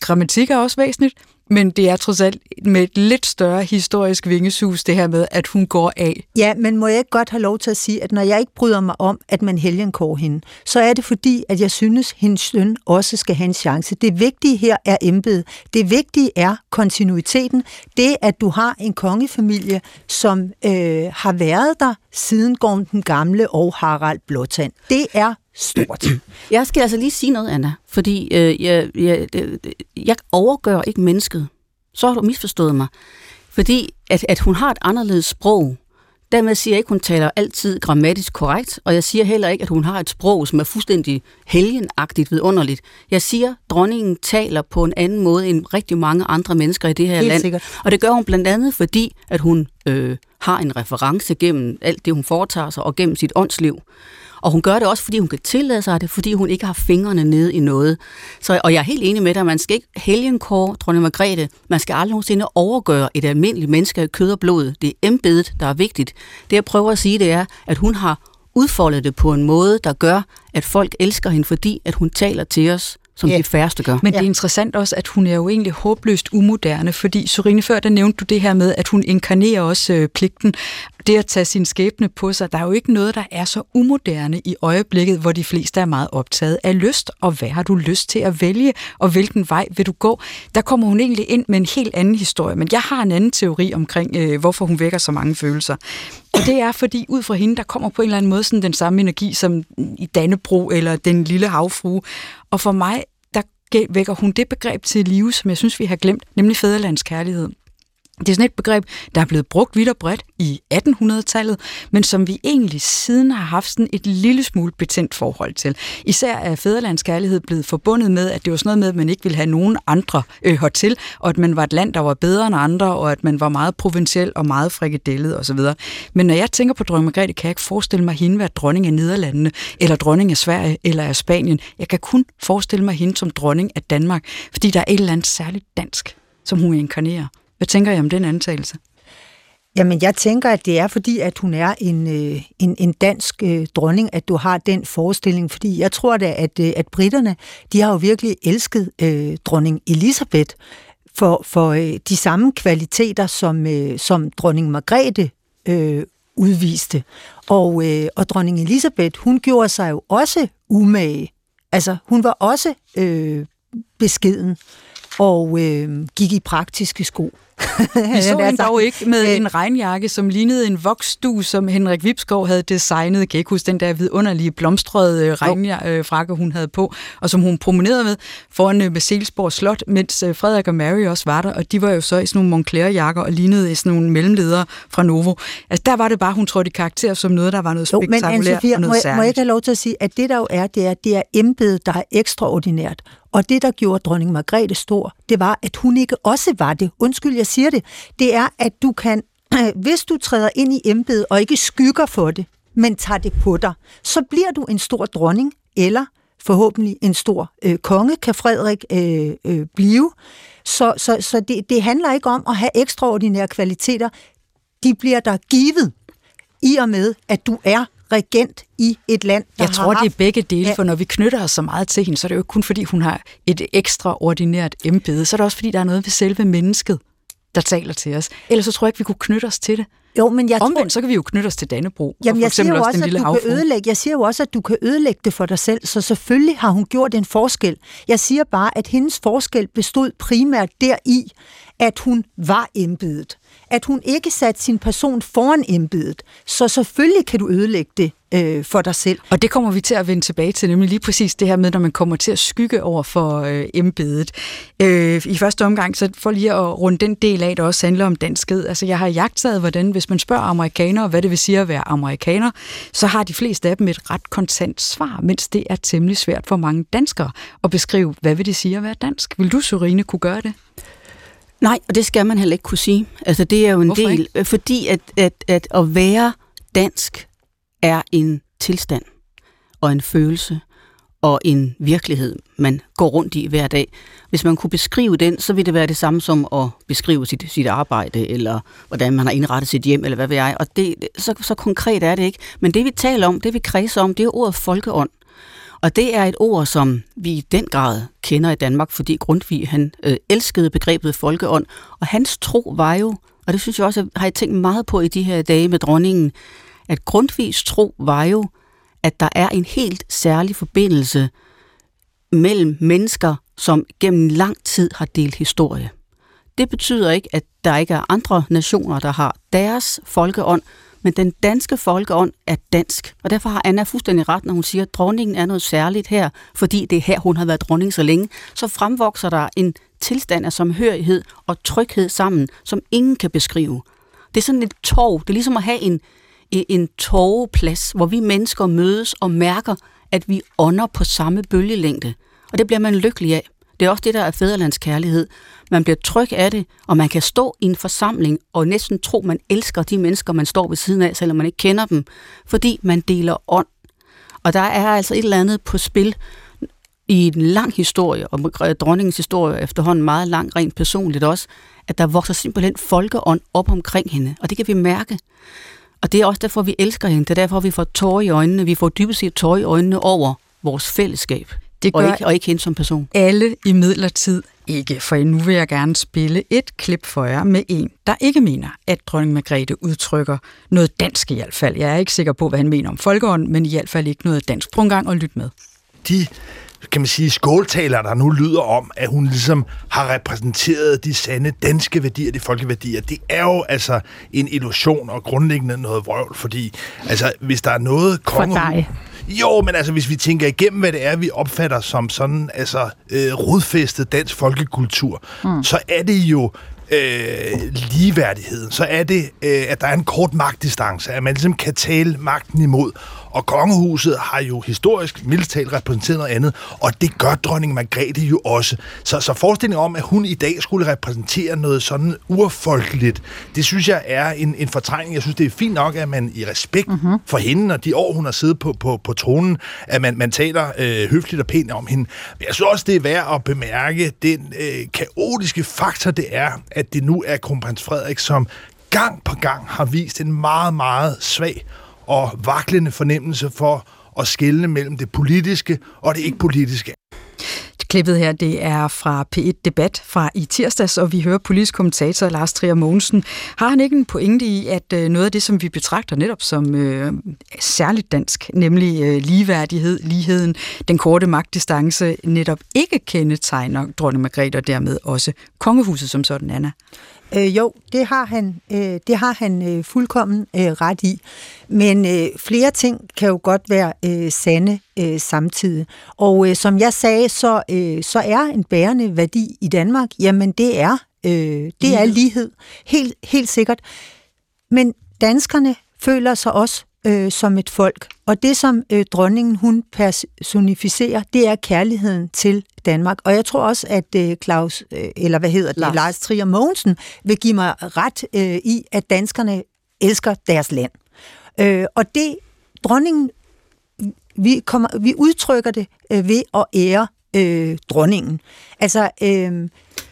Grammatik er også væsentligt, men det er trods alt med et lidt større historisk vingesus, det her med, at hun går af. Ja, men må jeg ikke godt have lov til at sige, at når jeg ikke bryder mig om, at man helgenkår hende, så er det fordi, at jeg synes, at hendes søn også skal have en chance. Det vigtige her er embedet. Det vigtige er kontinuiteten. Det, at du har en kongefamilie, som øh, har været der siden Gorm den Gamle og Harald Blåtand. Det er stort. Jeg skal altså lige sige noget, Anna, fordi øh, jeg, jeg, jeg overgør ikke mennesket. Så har du misforstået mig. Fordi at, at hun har et anderledes sprog, Dermed siger jeg ikke, at hun taler altid grammatisk korrekt, og jeg siger heller ikke, at hun har et sprog, som er fuldstændig helgenagtigt vidunderligt. Jeg siger, at dronningen taler på en anden måde end rigtig mange andre mennesker i det her Helt land. Sikkert. Og det gør hun blandt andet, fordi at hun øh, har en reference gennem alt det, hun foretager sig, og gennem sit åndsliv. Og hun gør det også, fordi hun kan tillade sig det, fordi hun ikke har fingrene nede i noget. Så, og jeg er helt enig med dig, man skal ikke helgenkår dronning Margrethe. Man skal aldrig nogensinde overgøre et almindeligt menneske af kød og blod. Det er embedet, der er vigtigt. Det jeg prøver at sige, det er, at hun har udfoldet det på en måde, der gør, at folk elsker hende, fordi at hun taler til os som yeah. de færreste gør. Men det er interessant også, at hun er jo egentlig håbløst umoderne, fordi Sorine, før der nævnte du det her med, at hun inkarnerer også øh, pligten. Det at tage sin skæbne på sig, der er jo ikke noget, der er så umoderne i øjeblikket, hvor de fleste er meget optaget af lyst, og hvad har du lyst til at vælge, og hvilken vej vil du gå? Der kommer hun egentlig ind med en helt anden historie, men jeg har en anden teori omkring, øh, hvorfor hun vækker så mange følelser. Og det er, fordi ud fra hende, der kommer på en eller anden måde sådan den samme energi som i Dannebro eller den lille havfrue. Og for mig, der vækker hun det begreb til live, som jeg synes, vi har glemt, nemlig fædrelandskærlighed. Det er sådan et begreb, der er blevet brugt vidt og bredt i 1800-tallet, men som vi egentlig siden har haft sådan et lille smule betændt forhold til. Især er fædrelandskærlighed blevet forbundet med, at det var sådan noget med, at man ikke ville have nogen andre øh, hertil, og at man var et land, der var bedre end andre, og at man var meget provinciel og meget frikadellet osv. Men når jeg tænker på dronning Margrethe, kan jeg ikke forestille mig hende være dronning af Nederlandene, eller dronning af Sverige, eller af Spanien. Jeg kan kun forestille mig hende som dronning af Danmark, fordi der er et eller andet særligt dansk, som hun inkarnerer. Hvad tænker I om den antagelse? Jamen, jeg tænker, at det er fordi, at hun er en, øh, en, en dansk øh, dronning, at du har den forestilling. Fordi jeg tror da, at, øh, at britterne, de har jo virkelig elsket øh, dronning Elisabeth for, for øh, de samme kvaliteter, som, øh, som dronning Margrethe øh, udviste. Og, øh, og dronning Elisabeth, hun gjorde sig jo også umage. Altså, hun var også øh, beskeden og øh, gik i praktiske sko. Vi så hende dog ikke med øh, en regnjakke, som lignede en voksdu, som Henrik Vipskov havde designet. Huske den der vidunderlige blomstrede øh, regnfrakke, hun havde på, og som hun promenerede med foran øh, med Selsborg Slot, mens øh, Frederik og Mary også var der, og de var jo så i sådan nogle Moncler-jakker og lignede sådan nogle mellemledere fra Novo. Altså der var det bare, hun trådte i karakter som noget, der var noget spektakulært og noget må, må jeg ikke have lov til at sige, at det der jo er, det er, det er embedet, der er ekstraordinært. Og det, der gjorde dronning Margrethe stor, det var, at hun ikke også var det. Undskyld, jeg siger det. Det er, at du kan, hvis du træder ind i embedet og ikke skygger for det, men tager det på dig, så bliver du en stor dronning, eller forhåbentlig en stor øh, konge, kan Frederik øh, øh, blive. Så, så, så det, det handler ikke om at have ekstraordinære kvaliteter. De bliver der givet i og med, at du er regent i et land, der Jeg tror, haft... det er begge dele, for når vi knytter os så meget til hende, så er det jo ikke kun fordi, hun har et ekstraordinært embede, så er det også fordi, der er noget ved selve mennesket, der taler til os. Ellers så tror jeg ikke, vi kunne knytte os til det. Jo, men jeg Omvendt, tror... så kan vi jo knytte os til Dannebro. Jamen, jeg siger, jo også, at du kan ødelægge, jeg siger jo også, at du kan ødelægge det for dig selv, så selvfølgelig har hun gjort en forskel. Jeg siger bare, at hendes forskel bestod primært deri, at hun var embedet. At hun ikke satte sin person foran embedet. Så selvfølgelig kan du ødelægge det øh, for dig selv. Og det kommer vi til at vende tilbage til, nemlig lige præcis det her med, når man kommer til at skygge over for øh, embedet. Øh, I første omgang, så for lige at runde den del af, der også handler om danskhed. Altså jeg har jagtet, hvordan hvis man spørger amerikanere, hvad det vil sige at være amerikaner, så har de fleste af dem et ret kontant svar, mens det er temmelig svært for mange danskere at beskrive, hvad vil det sige at være dansk. Vil du, Sorine, kunne gøre det? Nej, og det skal man heller ikke kunne sige. Altså, det er jo en Hvorfor del, ikke? øh, fordi at, at, at at være dansk er en tilstand og en følelse og en virkelighed, man går rundt i hver dag. Hvis man kunne beskrive den, så ville det være det samme som at beskrive sit, sit arbejde, eller hvordan man har indrettet sit hjem, eller hvad ved jeg. Og det, så, så konkret er det ikke. Men det vi taler om, det vi kredser om, det er ordet folkeånd. Og det er et ord, som vi i den grad kender i Danmark, fordi Grundtvig han øh, elskede begrebet folkeånd, og hans tro var jo, og det synes jeg også, har jeg tænkt meget på i de her dage med dronningen, at Grundtvigs tro var jo, at der er en helt særlig forbindelse mellem mennesker, som gennem lang tid har delt historie. Det betyder ikke, at der ikke er andre nationer, der har deres folkeånd, men den danske folkeånd er dansk. Og derfor har Anna fuldstændig ret, når hun siger, at dronningen er noget særligt her, fordi det er her, hun har været dronning så længe. Så fremvokser der en tilstand af samhørighed og tryghed sammen, som ingen kan beskrive. Det er sådan et torv. Det er ligesom at have en, en en torveplads, hvor vi mennesker mødes og mærker, at vi ånder på samme bølgelængde. Og det bliver man lykkelig af. Det er også det, der er fædrelandskærlighed. Man bliver tryg af det, og man kan stå i en forsamling og næsten tro, man elsker de mennesker, man står ved siden af, selvom man ikke kender dem, fordi man deler ånd. Og der er altså et eller andet på spil i en lang historie, og øh, dronningens historie er efterhånden meget lang, rent personligt også, at der vokser simpelthen folkeånd op omkring hende, og det kan vi mærke. Og det er også derfor, vi elsker hende. Det er derfor, vi får tårer i øjnene. Vi får dybest set tårer i øjnene over vores fællesskab, det og gør ikke, og ikke hende som person. alle i midlertid ikke, for nu vil jeg gerne spille et klip for jer med en, der ikke mener, at dronning Margrethe udtrykker noget dansk i hvert fald. Jeg er ikke sikker på, hvad han mener om folkeånd, men i hvert fald ikke noget dansk. Prøv en gang og lyt med. de kan man sige, skåltaler, der nu lyder om, at hun ligesom har repræsenteret de sande danske værdier, de folkeværdier, det er jo altså en illusion og grundlæggende noget vrøvl, fordi altså, hvis der er noget For konge... dig. Jo, men altså, hvis vi tænker igennem, hvad det er, vi opfatter som sådan, altså, øh, rodfæstet dansk folkekultur, mm. så er det jo øh, ligeværdigheden. Så er det, øh, at der er en kort magtdistance, at man ligesom kan tale magten imod. Og kongehuset har jo historisk mildt talt repræsenteret noget andet, og det gør dronning Margrethe jo også. Så, så forestillingen om, at hun i dag skulle repræsentere noget sådan urfolkeligt, det synes jeg er en, en fortrængning. Jeg synes, det er fint nok, at man i respekt mm-hmm. for hende og de år, hun har siddet på, på, på tronen, at man, man taler øh, høfligt og pænt om hende. Men jeg synes også, det er værd at bemærke den øh, kaotiske faktor, det er, at det nu er kronprins Frederik, som gang på gang har vist en meget, meget svag og vaklende fornemmelse for at skelne mellem det politiske og det ikke-politiske. Klippet her, det er fra P1 Debat fra i tirsdags, og vi hører politisk kommentator Lars Trier Mogensen. Har han ikke en pointe i, at øh, noget af det, som vi betragter netop som øh, særligt dansk, nemlig øh, ligeværdighed, ligheden, den korte magtdistance, netop ikke kendetegner dronning Margrethe og dermed også kongehuset som sådan, Anna? Øh, jo, det har han, øh, det har han øh, fuldkommen øh, ret i. Men øh, flere ting kan jo godt være øh, sande øh, samtidig. Og øh, som jeg sagde, så, øh, så er en bærende værdi i Danmark, jamen det er, øh, det er lighed. Helt, helt sikkert. Men danskerne føler sig også øh, som et folk. Og det, som øh, dronningen hun personificerer, det er kærligheden til Danmark. Og jeg tror også, at øh, Claus, øh, eller hvad hedder det, Lars, Lars. Trier Mogensen, vil give mig ret øh, i, at danskerne elsker deres land. Øh, og det, dronningen, vi, kommer, vi udtrykker det øh, ved at ære øh, dronningen. Altså, øh,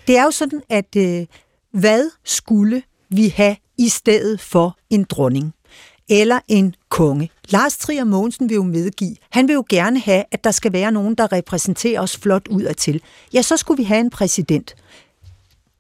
det er jo sådan, at øh, hvad skulle vi have i stedet for en dronning? eller en konge. Lars Trier Mogensen vil jo medgive, han vil jo gerne have, at der skal være nogen, der repræsenterer os flot udadtil. Ja, så skulle vi have en præsident,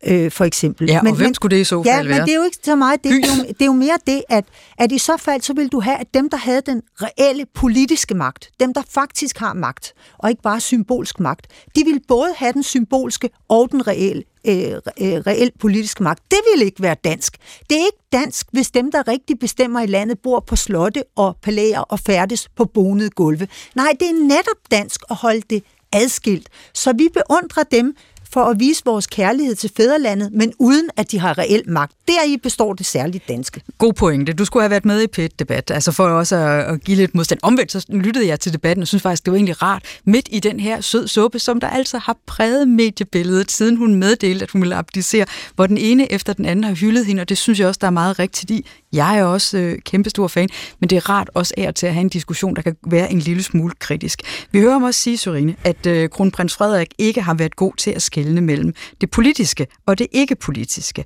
øh, for eksempel. Ja, og hvem skulle det i så ja, fald men være? det er jo ikke så meget det. Det er, jo, det er jo mere det, at, at i så fald, så vil du have, at dem, der havde den reelle politiske magt, dem, der faktisk har magt, og ikke bare symbolsk magt, de vil både have den symbolske og den reelle øh, øh, reelt politiske magt. Det vil ikke være dansk. Det er ikke dansk, hvis dem, der rigtig bestemmer i landet, bor på slotte og palæer og færdes på bonede gulve. Nej, det er netop dansk at holde det adskilt. Så vi beundrer dem, for at vise vores kærlighed til fædrelandet, men uden at de har reel magt. Deri består det særligt danske. God pointe. Du skulle have været med i PET-debat, altså for også at, at give lidt modstand. Omvendt så lyttede jeg til debatten og synes faktisk, det var egentlig rart, midt i den her sød suppe, som der altså har præget mediebilledet, siden hun meddelte, at hun ville abdicere, hvor den ene efter den anden har hyldet hende, og det synes jeg også, der er meget rigtigt i. Jeg er også øh, kæmpestor fan, men det er rart også af til at have en diskussion, der kan være en lille smule kritisk. Vi hører mig også sige, Sørine, at øh, kronprins Frederik ikke har været god til at skelne mellem det politiske og det ikke-politiske.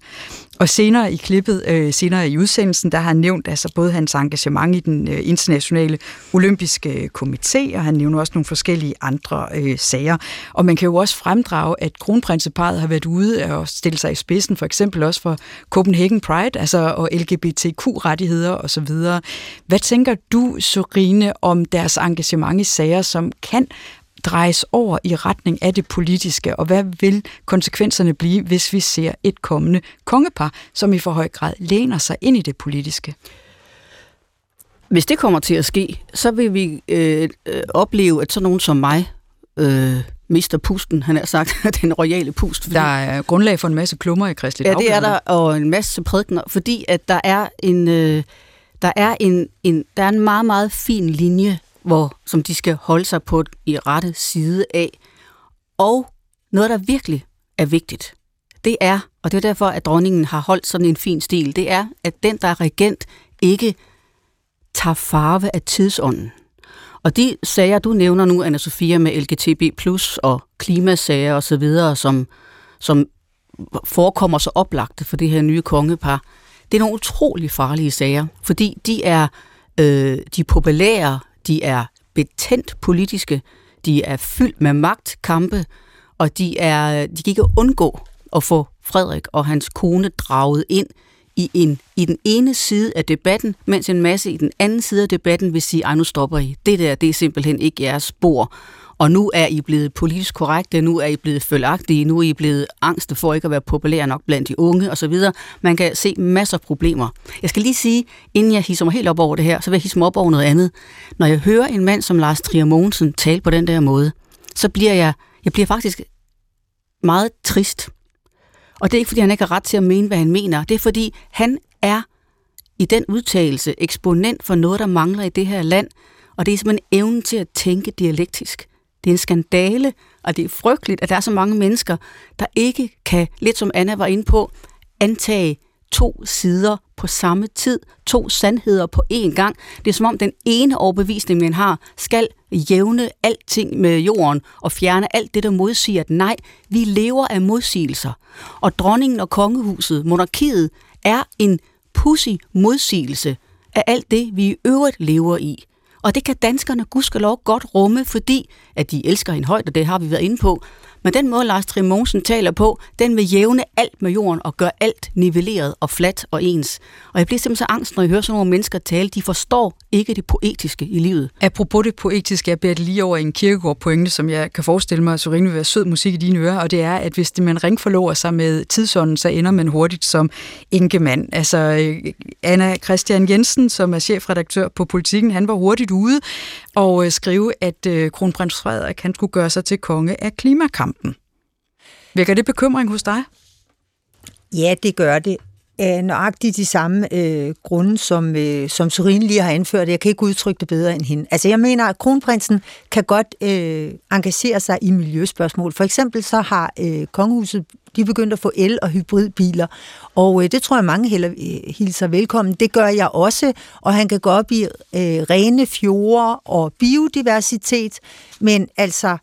Og senere i klippet, øh, senere i udsendelsen, der har han nævnt altså både hans engagement i den øh, internationale olympiske øh, komité, og han nævner også nogle forskellige andre øh, sager. Og man kan jo også fremdrage, at kronprinseparet har været ude og stille sig i spidsen, for eksempel også for Copenhagen Pride, altså og LGBTQ-rettigheder osv. Hvad tænker du, Sorine, om deres engagement i sager, som kan drejes over i retning af det politiske, og hvad vil konsekvenserne blive, hvis vi ser et kommende kongepar, som i for høj grad læner sig ind i det politiske? Hvis det kommer til at ske, så vil vi øh, øh opleve, at sådan nogen som mig øh, mister pusten, han har sagt, den royale pust. Fordi, der er grundlag for en masse klummer i Kristelig Ja, det er der, og en masse prædikner, fordi at der er en, øh, der er en, en, der er en meget, meget fin linje hvor, som de skal holde sig på i rette side af. Og noget, der virkelig er vigtigt, det er, og det er derfor, at dronningen har holdt sådan en fin stil, det er, at den, der er regent, ikke tager farve af tidsånden. Og de sager, du nævner nu, anna Sofia, med LGTB+, og klimasager osv., som, som forekommer så oplagte for det her nye kongepar, det er nogle utrolig farlige sager, fordi de er, øh, de populære, de er betændt politiske, de er fyldt med magtkampe, og de, er, de kan ikke undgå at få Frederik og hans kone draget ind i, en, i den ene side af debatten, mens en masse i den anden side af debatten vil sige, ej nu stopper I. Det der, det er simpelthen ikke jeres spor og nu er I blevet politisk korrekte, nu er I blevet følagtige, nu er I blevet angste for ikke at være populære nok blandt de unge osv. Man kan se masser af problemer. Jeg skal lige sige, inden jeg hisser mig helt op over det her, så vil jeg hisse mig op over noget andet. Når jeg hører en mand som Lars Trier Mogensen tale på den der måde, så bliver jeg, jeg bliver faktisk meget trist. Og det er ikke, fordi han ikke har ret til at mene, hvad han mener. Det er, fordi han er i den udtalelse eksponent for noget, der mangler i det her land, og det er simpelthen evnen til at tænke dialektisk. Det er en skandale, og det er frygteligt, at der er så mange mennesker, der ikke kan, lidt som Anna var inde på, antage to sider på samme tid, to sandheder på én gang. Det er som om den ene overbevisning, man har, skal jævne alting med jorden og fjerne alt det, der modsiger, at nej, vi lever af modsigelser. Og dronningen og kongehuset, monarkiet, er en pussy modsigelse af alt det, vi i øvrigt lever i. Og det kan danskerne gudskelov godt rumme, fordi at de elsker hende højt, og det har vi været inde på. Men den måde, Lars Trimonsen taler på, den vil jævne alt med jorden og gøre alt nivelleret og fladt og ens. Og jeg bliver simpelthen så angst, når jeg hører sådan nogle mennesker tale. De forstår ikke det poetiske i livet. Apropos det poetiske, jeg beder det lige over i en kirkegård-pointe, som jeg kan forestille mig, så vil være sød musik i dine ører, og det er, at hvis det, man ringforlover sig med tidsånden, så ender man hurtigt som enkemand. Altså, øh, Anna Christian Jensen, som er chefredaktør på Politiken, han var hurtigt ude og øh, skrive, at øh, kronprins Frederik han skulle gøre sig til konge af klimakampen. Vækker det bekymring hos dig? Ja, det gør det. Af nøjagtigt de samme øh, grunde, som, øh, som Sorin lige har anført. Jeg kan ikke udtrykke det bedre end hende. Altså, jeg mener, at kronprinsen kan godt øh, engagere sig i miljøspørgsmål. For eksempel så har øh, kongehuset de begyndt at få el- og hybridbiler, og øh, det tror jeg mange heller, øh, hilser velkommen. Det gør jeg også, og han kan gå op i øh, rene fjorde og biodiversitet, men altså,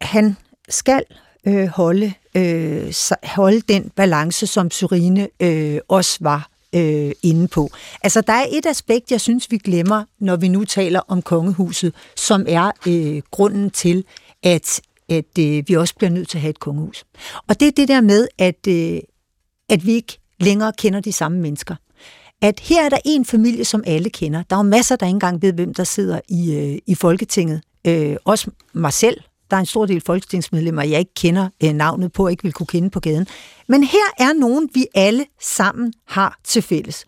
han skal øh, holde, øh, holde den balance, som Syrine øh, også var øh, inde på. Altså, der er et aspekt, jeg synes, vi glemmer, når vi nu taler om kongehuset, som er øh, grunden til, at at øh, vi også bliver nødt til at have et kongehus. Og det er det der med, at, øh, at vi ikke længere kender de samme mennesker. At her er der en familie, som alle kender. Der er jo masser, der ikke engang ved, hvem der sidder i, øh, i Folketinget. Øh, også mig selv. Der er en stor del folketingsmedlemmer, jeg ikke kender øh, navnet på, ikke vil kunne kende på gaden. Men her er nogen, vi alle sammen har til fælles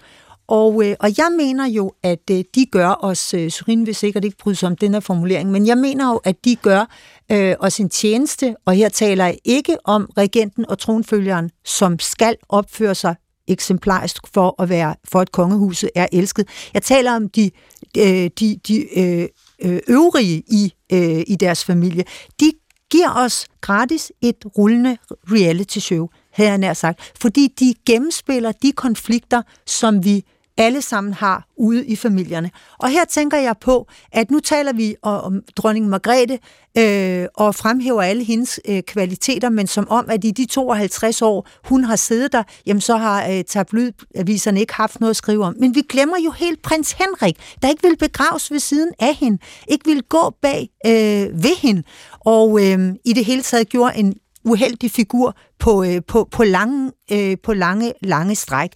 og, øh, og jeg mener jo, at øh, de gør os, øh, Surin vil sikkert ikke bryde sig om den her formulering, men jeg mener jo, at de gør øh, os en tjeneste, og her taler jeg ikke om regenten og tronfølgeren, som skal opføre sig eksemplarisk for at være for at kongehuset er elsket. Jeg taler om de, øh, de, de øh, øh øvrige i, øh, i deres familie. De giver os gratis et rullende reality show, havde jeg nær sagt, fordi de gennemspiller de konflikter, som vi alle sammen har ude i familierne. Og her tænker jeg på, at nu taler vi om dronning Margrethe øh, og fremhæver alle hendes øh, kvaliteter, men som om, at i de 52 år, hun har siddet der, jamen så har øh, tabloidaviserne ikke haft noget at skrive om. Men vi glemmer jo helt prins Henrik, der ikke vil begraves ved siden af hende, ikke vil gå bag øh, ved hende, og øh, i det hele taget gjorde en uheldig figur på, øh, på, på, lange, øh, på lange, lange stræk.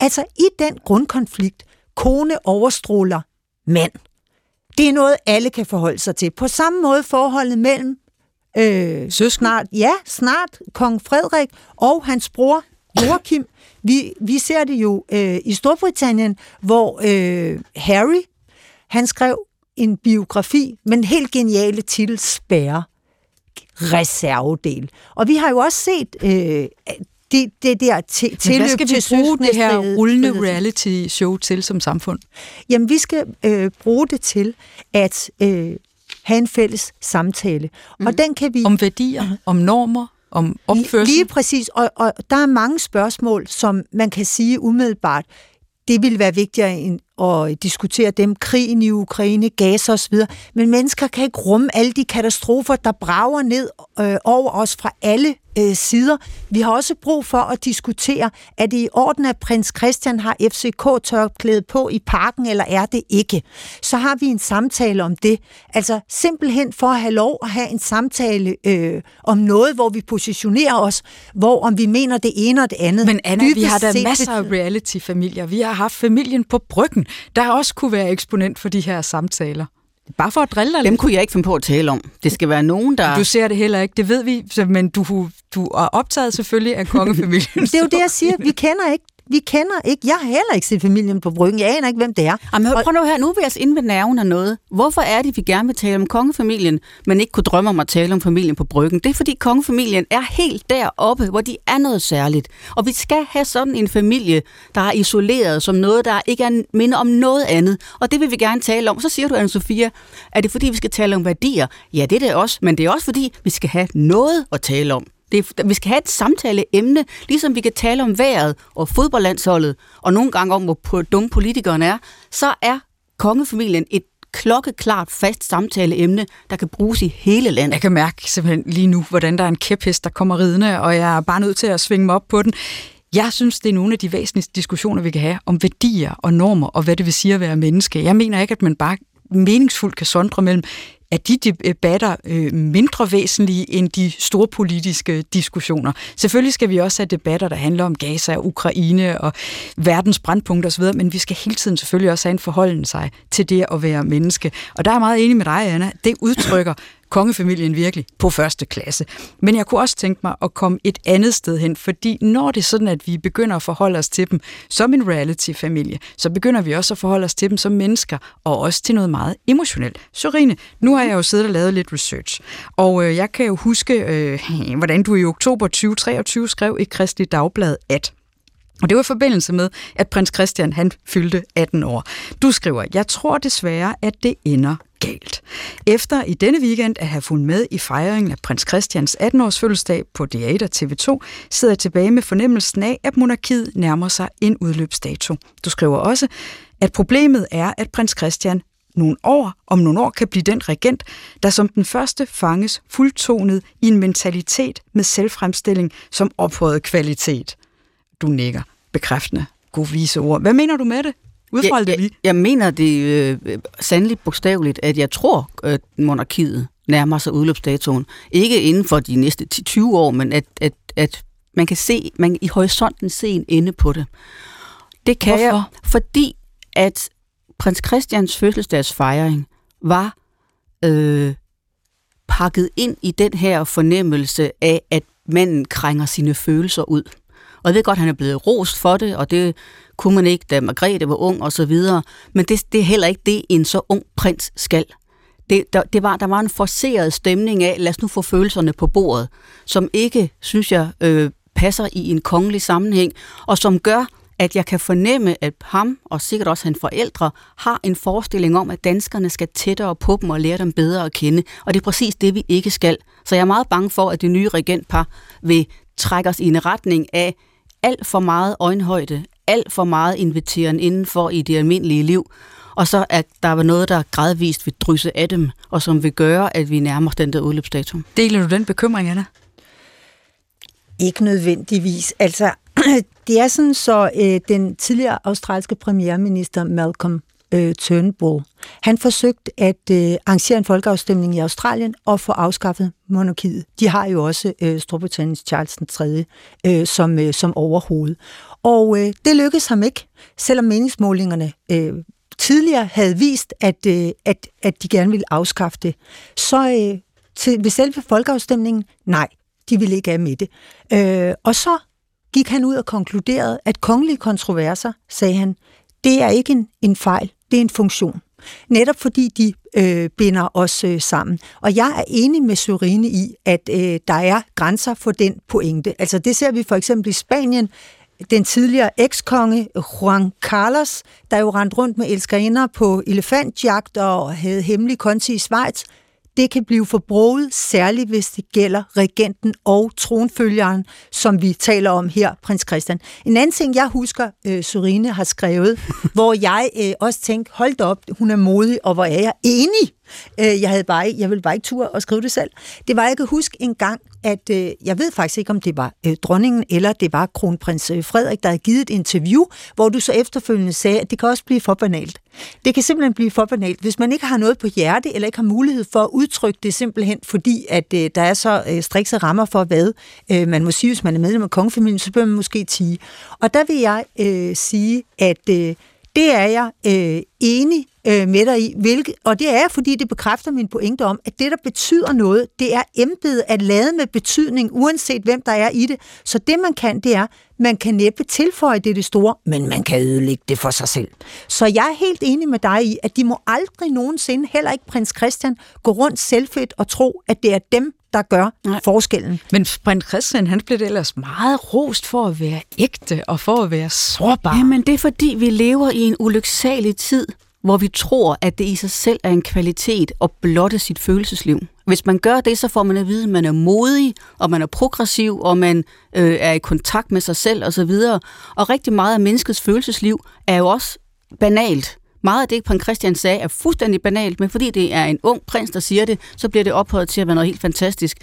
Altså i den grundkonflikt, kone overstråler mand. Det er noget, alle kan forholde sig til. På samme måde forholdet mellem øh, snart, ja, snart kong Frederik og hans bror Joachim. Vi, vi ser det jo øh, i Storbritannien, hvor øh, Harry, han skrev en biografi med en helt geniale titel, Spærre reservedel. Og vi har jo også set øh, det, det der til, tilløb hvad skal vi bruge det her rullende reality show til som samfund? Jamen, vi skal øh, bruge det til at øh, have en fælles samtale. Mm. Og den kan vi... Om værdier, om normer, om opførsel? Lige præcis, og, og der er mange spørgsmål, som man kan sige umiddelbart, det vil være vigtigere end at diskutere dem, krigen i Ukraine, gas osv. Men mennesker kan ikke rumme alle de katastrofer, der brager ned øh, over os fra alle øh, sider. Vi har også brug for at diskutere, er det i orden, at prins Christian har FCK-tørklæde på i parken, eller er det ikke? Så har vi en samtale om det. Altså simpelthen for at have lov at have en samtale øh, om noget, hvor vi positionerer os, hvor om vi mener det ene og det andet. Men Anna, vi har da masser af reality-familier. Vi har haft familien på bryggen, der også kunne være eksponent for de her samtaler. Bare for at drille dig Dem lidt. kunne jeg ikke finde på at tale om. Det skal være nogen, der... Du ser det heller ikke, det ved vi, men du, du er optaget selvfølgelig af kongefamilien. det er jo det, jeg siger. Vi kender ikke vi kender ikke, jeg har heller ikke set familien på bryggen, jeg aner ikke, hvem det er. Jamen, prøv nu her, nu er vi altså inde ved nerven af noget. Hvorfor er det, vi gerne vil tale om kongefamilien, men ikke kunne drømme om at tale om familien på bryggen? Det er, fordi kongefamilien er helt deroppe, hvor de er noget særligt. Og vi skal have sådan en familie, der er isoleret som noget, der ikke er minde om noget andet. Og det vil vi gerne tale om. Så siger du, anne Sofia, er det fordi, vi skal tale om værdier? Ja, det er det også, men det er også fordi, vi skal have noget at tale om. Det er, vi skal have et samtaleemne, ligesom vi kan tale om vejret og fodboldlandsholdet, og nogle gange om, hvor dumme politikerne er, så er kongefamilien et klokkeklart fast samtaleemne, der kan bruges i hele landet. Jeg kan mærke simpelthen lige nu, hvordan der er en kæphest, der kommer ridende, og jeg er bare nødt til at svinge mig op på den. Jeg synes, det er nogle af de væsentligste diskussioner, vi kan have om værdier og normer, og hvad det vil sige at være menneske. Jeg mener ikke, at man bare meningsfuldt kan sondre mellem er de debatter øh, mindre væsentlige end de store politiske diskussioner. Selvfølgelig skal vi også have debatter, der handler om Gaza og Ukraine og verdens brandpunkter osv., men vi skal hele tiden selvfølgelig også have en forholden sig til det at være menneske. Og der er jeg meget enig med dig, Anna. Det udtrykker kongefamilien virkelig på første klasse. Men jeg kunne også tænke mig at komme et andet sted hen, fordi når det er sådan, at vi begynder at forholde os til dem som en reality-familie, så begynder vi også at forholde os til dem som mennesker, og også til noget meget emotionelt. Sorine, nu har jeg jo siddet og lavet lidt research, og øh, jeg kan jo huske, øh, hvordan du i oktober 2023 skrev i Kristelig Dagblad, at og det var i forbindelse med, at prins Christian han fyldte 18 år. Du skriver, jeg tror desværre, at det ender galt. Efter i denne weekend at have fulgt med i fejringen af prins Christians 18-års fødselsdag på DR1 og TV2, sidder jeg tilbage med fornemmelsen af, at monarkiet nærmer sig en udløbsdato. Du skriver også, at problemet er, at prins Christian nogle år, om nogle år kan blive den regent, der som den første fanges fuldtonet i en mentalitet med selvfremstilling som ophøjet kvalitet. Du nikker bekræftende. God vise ord. Hvad mener du med det? Udfold det lige. Jeg, jeg mener det øh, sandelig bogstaveligt, at jeg tror, at monarkiet nærmer sig udløbsdatoen. Ikke inden for de næste 10-20 år, men at, at, at man kan se, man i horisonten se en ende på det. Det kan Hvorfor? jeg, fordi at prins Christians fødselsdagsfejring var øh, pakket ind i den her fornemmelse af, at manden krænger sine følelser ud. Og jeg ved godt, at han er blevet rost for det, og det kunne man ikke, da Margrethe var ung og så videre. Men det, det er heller ikke det, en så ung prins skal. Det, der, det var, der var en forceret stemning af, lad os nu få følelserne på bordet, som ikke, synes jeg, øh, passer i en kongelig sammenhæng, og som gør, at jeg kan fornemme, at ham og sikkert også hans forældre har en forestilling om, at danskerne skal tættere på dem og lære dem bedre at kende. Og det er præcis det, vi ikke skal. Så jeg er meget bange for, at det nye regentpar vil trække os i en retning af alt for meget øjenhøjde, alt for meget inviteren indenfor i det almindelige liv, og så at der var noget, der gradvist vil drysse af dem, og som vil gøre, at vi nærmer os den der udløbsdato. Deler du den bekymring, Anna? Ikke nødvendigvis. Altså, det er sådan, så øh, den tidligere australske premierminister Malcolm øh, Turnbull, han forsøgte at øh, arrangere en folkeafstemning i Australien og få afskaffet monarkiet. De har jo også øh, Storbritanniens Charles den 3. Øh, som, øh, som overhoved. Og øh, det lykkedes ham ikke, selvom meningsmålingerne øh, tidligere havde vist, at, øh, at, at de gerne ville afskaffe det. Så øh, til, ved selve folkeafstemningen, nej, de ville ikke af med det. Øh, og så gik han ud og konkluderede, at kongelige kontroverser, sagde han, det er ikke en, en fejl, det er en funktion. Netop fordi de øh, binder os øh, sammen. Og jeg er enig med Sørine i, at øh, der er grænser for den pointe. Altså det ser vi for eksempel i Spanien, den tidligere ekskonge Juan Carlos, der jo rendte rundt med elskerinder på elefantjagt og havde hemmelig konti i Schweiz, det kan blive forbruget, særligt hvis det gælder regenten og tronfølgeren, som vi taler om her, prins Christian. En anden ting, jeg husker, øh, Sorine har skrevet, hvor jeg øh, også tænkte, hold op, hun er modig, og hvor er jeg enig Øh, jeg, havde bare, jeg ville bare ikke tur og skrive det selv. Det var, jeg kan huske en gang, at øh, jeg ved faktisk ikke, om det var øh, dronningen eller det var kronprins øh, Frederik, der havde givet et interview, hvor du så efterfølgende sagde, at det kan også blive for banalt. Det kan simpelthen blive for banalt. Hvis man ikke har noget på hjerte, eller ikke har mulighed for at udtrykke det simpelthen, fordi at øh, der er så øh, strikse rammer for, hvad øh, man må sige, hvis man er medlem af kongefamilien, så bør man måske tige. Og der vil jeg øh, sige, at øh, det er jeg øh, enig øh, med dig i, hvilket, og det er fordi det bekræfter min pointe om, at det, der betyder noget, det er embedet at lade med betydning, uanset hvem der er i det. Så det, man kan, det er, man kan næppe tilføje det det store, men man kan ødelægge det for sig selv. Så jeg er helt enig med dig i, at de må aldrig nogensinde, heller ikke prins Christian, gå rundt selvfedt og tro, at det er dem, der gør Nej. forskellen. Men prins Christian, han blev ellers meget rost for at være ægte og for at være sårbar. Jamen, det er fordi, vi lever i en ulyksalig tid, hvor vi tror, at det i sig selv er en kvalitet at blotte sit følelsesliv. Hvis man gør det, så får man at vide, at man er modig, og man er progressiv, og man øh, er i kontakt med sig selv osv. Og, og rigtig meget af menneskets følelsesliv er jo også banalt. Meget af det, prins Christian sagde, er fuldstændig banalt, men fordi det er en ung prins, der siger det, så bliver det ophøjet til at være noget helt fantastisk.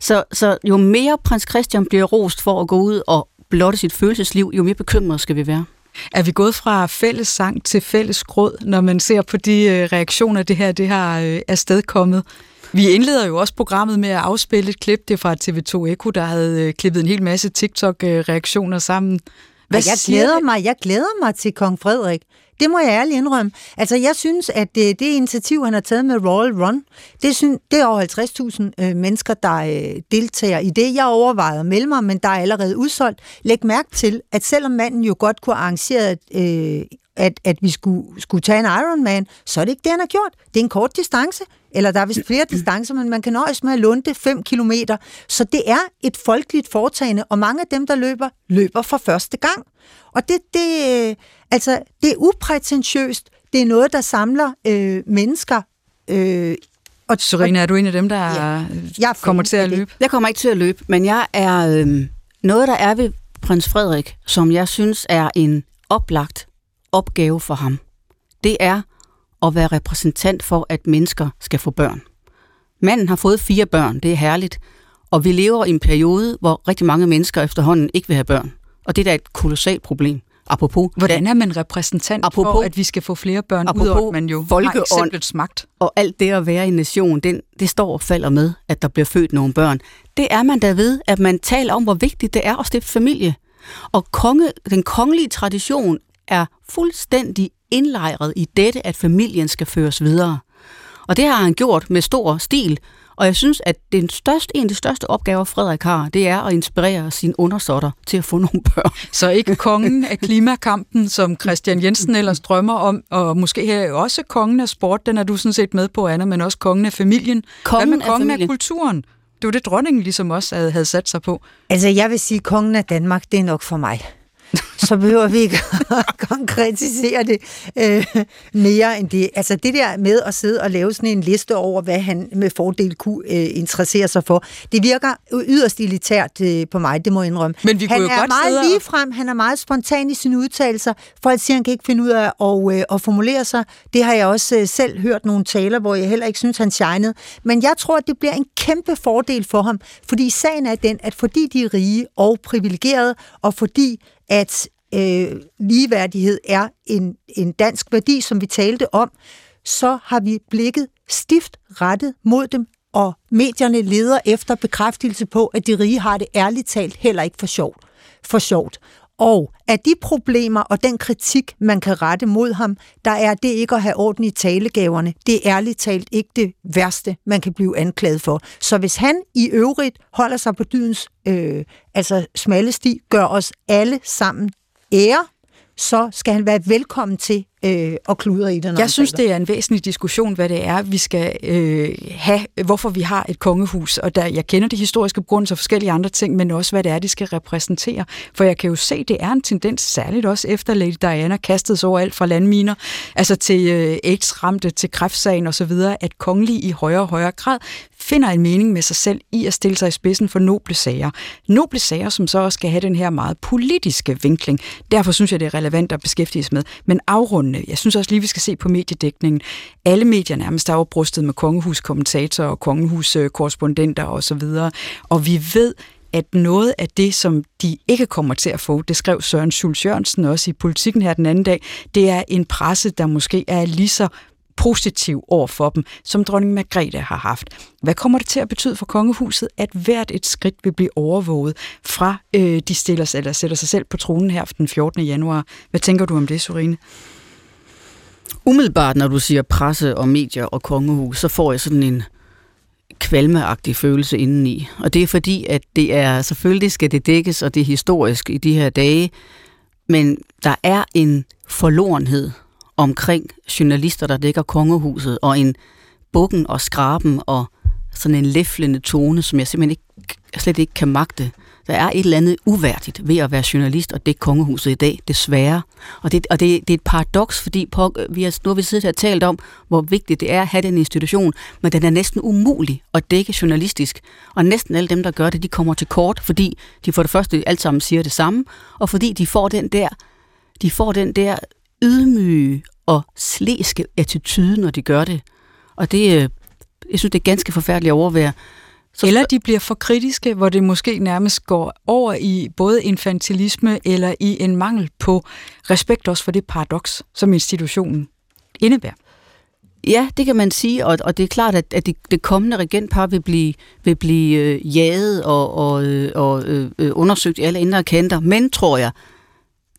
Så, så jo mere prins Christian bliver rost for at gå ud og blotte sit følelsesliv, jo mere bekymret skal vi være. Er vi gået fra fælles sang til fælles gråd, når man ser på de øh, reaktioner, det her det har øh, afstedkommet? Vi indleder jo også programmet med at afspille et klip, det er fra TV2 Eko, der havde øh, klippet en hel masse TikTok-reaktioner sammen. Hvad jeg glæder mig, jeg glæder mig til kong Frederik. Det må jeg ærligt indrømme. Altså, jeg synes, at det, det initiativ, han har taget med Royal Run, det, synes, det er over 50.000 øh, mennesker, der øh, deltager i det. Jeg overvejede at melde mig, men der er allerede udsolgt. Læg mærke til, at selvom manden jo godt kunne arrangere øh, at, at vi skulle, skulle tage en Ironman, så er det ikke det, han har gjort. Det er en kort distance, eller der er vist flere distancer, men man kan nøjes med at lunde 5 kilometer. Så det er et folkeligt foretagende, og mange af dem, der løber, løber for første gang. Og det, det, altså, det er uprætentiøst. Det er noget, der samler øh, mennesker. Øh, og, Serena, er du en af dem, der ja, jeg kommer til at løbe? Jeg kommer ikke til at løbe, men jeg er øh, noget, der er ved prins Frederik, som jeg synes er en oplagt opgave for ham. Det er at være repræsentant for, at mennesker skal få børn. Manden har fået fire børn, det er herligt, og vi lever i en periode, hvor rigtig mange mennesker efterhånden ikke vil have børn. Og det er da et kolossalt problem. Apropos, Hvordan er man repræsentant apropos, for, at vi skal få flere børn, apropos, udover at man jo har eksemplets magt? Og alt det at være i en nation, den, det står og falder med, at der bliver født nogle børn. Det er man da ved, at man taler om, hvor vigtigt det er at stifte familie. Og konge, den kongelige tradition er fuldstændig indlejret i dette, at familien skal føres videre. Og det har han gjort med stor stil. Og jeg synes, at den største, en af de største opgaver, Frederik har, det er at inspirere sine undersåtter til at få nogle børn. Så ikke kongen af klimakampen, som Christian Jensen ellers drømmer om, og måske her også kongen af sport, den er du sådan set med på, Anna, men også kongen af familien. Kongen Hvad med af kongen af, familien? kulturen? Det var det, dronningen ligesom også havde, havde sat sig på. Altså, jeg vil sige, at kongen af Danmark, det er nok for mig. Så behøver vi ikke at konkretisere det øh, mere end det. Altså det der med at sidde og lave sådan en liste over, hvad han med fordel kunne øh, interessere sig for, det virker yderst elitært øh, på mig, det må jeg indrømme. Men vi kunne han jo er godt meget sidde lige frem, han er meget spontan i sine udtalelser. Folk siger, han kan ikke finde ud af at, øh, at formulere sig. Det har jeg også øh, selv hørt nogle taler, hvor jeg heller ikke synes, han shinede. Men jeg tror, at det bliver en kæmpe fordel for ham, fordi sagen er den, at fordi de er rige og privilegerede, og fordi at øh, ligeværdighed er en, en dansk værdi, som vi talte om, så har vi blikket stift rettet mod dem, og medierne leder efter bekræftelse på, at de rige har det ærligt talt heller ikke for sjovt. For sjovt. Og at de problemer og den kritik, man kan rette mod ham, der er det ikke at have orden i talegaverne. Det er ærligt talt ikke det værste, man kan blive anklaget for. Så hvis han i øvrigt holder sig på dydens øh, altså smalle sti, gør os alle sammen ære, så skal han være velkommen til øh, at kludre i den. Jeg synes, det er en væsentlig diskussion, hvad det er, vi skal øh, have, hvorfor vi har et kongehus. Og der, jeg kender de historiske grunde og forskellige andre ting, men også, hvad det er, de skal repræsentere. For jeg kan jo se, det er en tendens, særligt også efter Lady Diana kastede sig over alt fra landminer, altså til øh, AIDS-ramte, til kræftsagen osv., at kongelige i højere og højere grad finder en mening med sig selv i at stille sig i spidsen for noble sager. Noble sager, som så også skal have den her meget politiske vinkling. Derfor synes jeg, det er relevant at beskæftige sig med. Men afrundende, øh, jeg synes også lige, vi skal se på mediedækningen. Alle medier nærmest er jo brustet med kongehuskommentatorer og kongehuskorrespondenter osv. Og vi ved, at noget af det, som de ikke kommer til at få, det skrev Søren Schulz Jørgensen også i politikken her den anden dag, det er en presse, der måske er lige så positiv over for dem, som dronning Margrethe har haft. Hvad kommer det til at betyde for kongehuset, at hvert et skridt vil blive overvåget fra øh, de stiller sig, eller sætter sig selv på tronen her den 14. januar? Hvad tænker du om det, Sorine? Umiddelbart, når du siger presse og medier og kongehus, så får jeg sådan en kvalmeagtig følelse indeni. Og det er fordi, at det er, selvfølgelig skal det dækkes, og det er historisk i de her dage, men der er en forlorenhed omkring journalister, der dækker kongehuset, og en bukken og skraben og sådan en læflende tone, som jeg simpelthen ikke, slet ikke kan magte. Der er et eller andet uværdigt ved at være journalist og dække kongehuset i dag, desværre. Og det, og det, det er et paradoks, fordi på, vi har, nu har vi siddet her og talt om, hvor vigtigt det er at have den institution, men den er næsten umulig at dække journalistisk. Og næsten alle dem, der gør det, de kommer til kort, fordi de for det første alt sammen siger det samme, og fordi de får den der, de får den der ydmyge og slæske attitude, når de gør det. Og det, øh, jeg synes, det er ganske forfærdeligt at overvære. Så eller de bliver for kritiske, hvor det måske nærmest går over i både infantilisme eller i en mangel på respekt også for det paradoks, som institutionen indebærer. Ja, det kan man sige, og, og det er klart, at, at det, det kommende regentpar vil blive, vil blive øh, jaget og, og, øh, og øh, undersøgt i alle indre kanter, men tror jeg,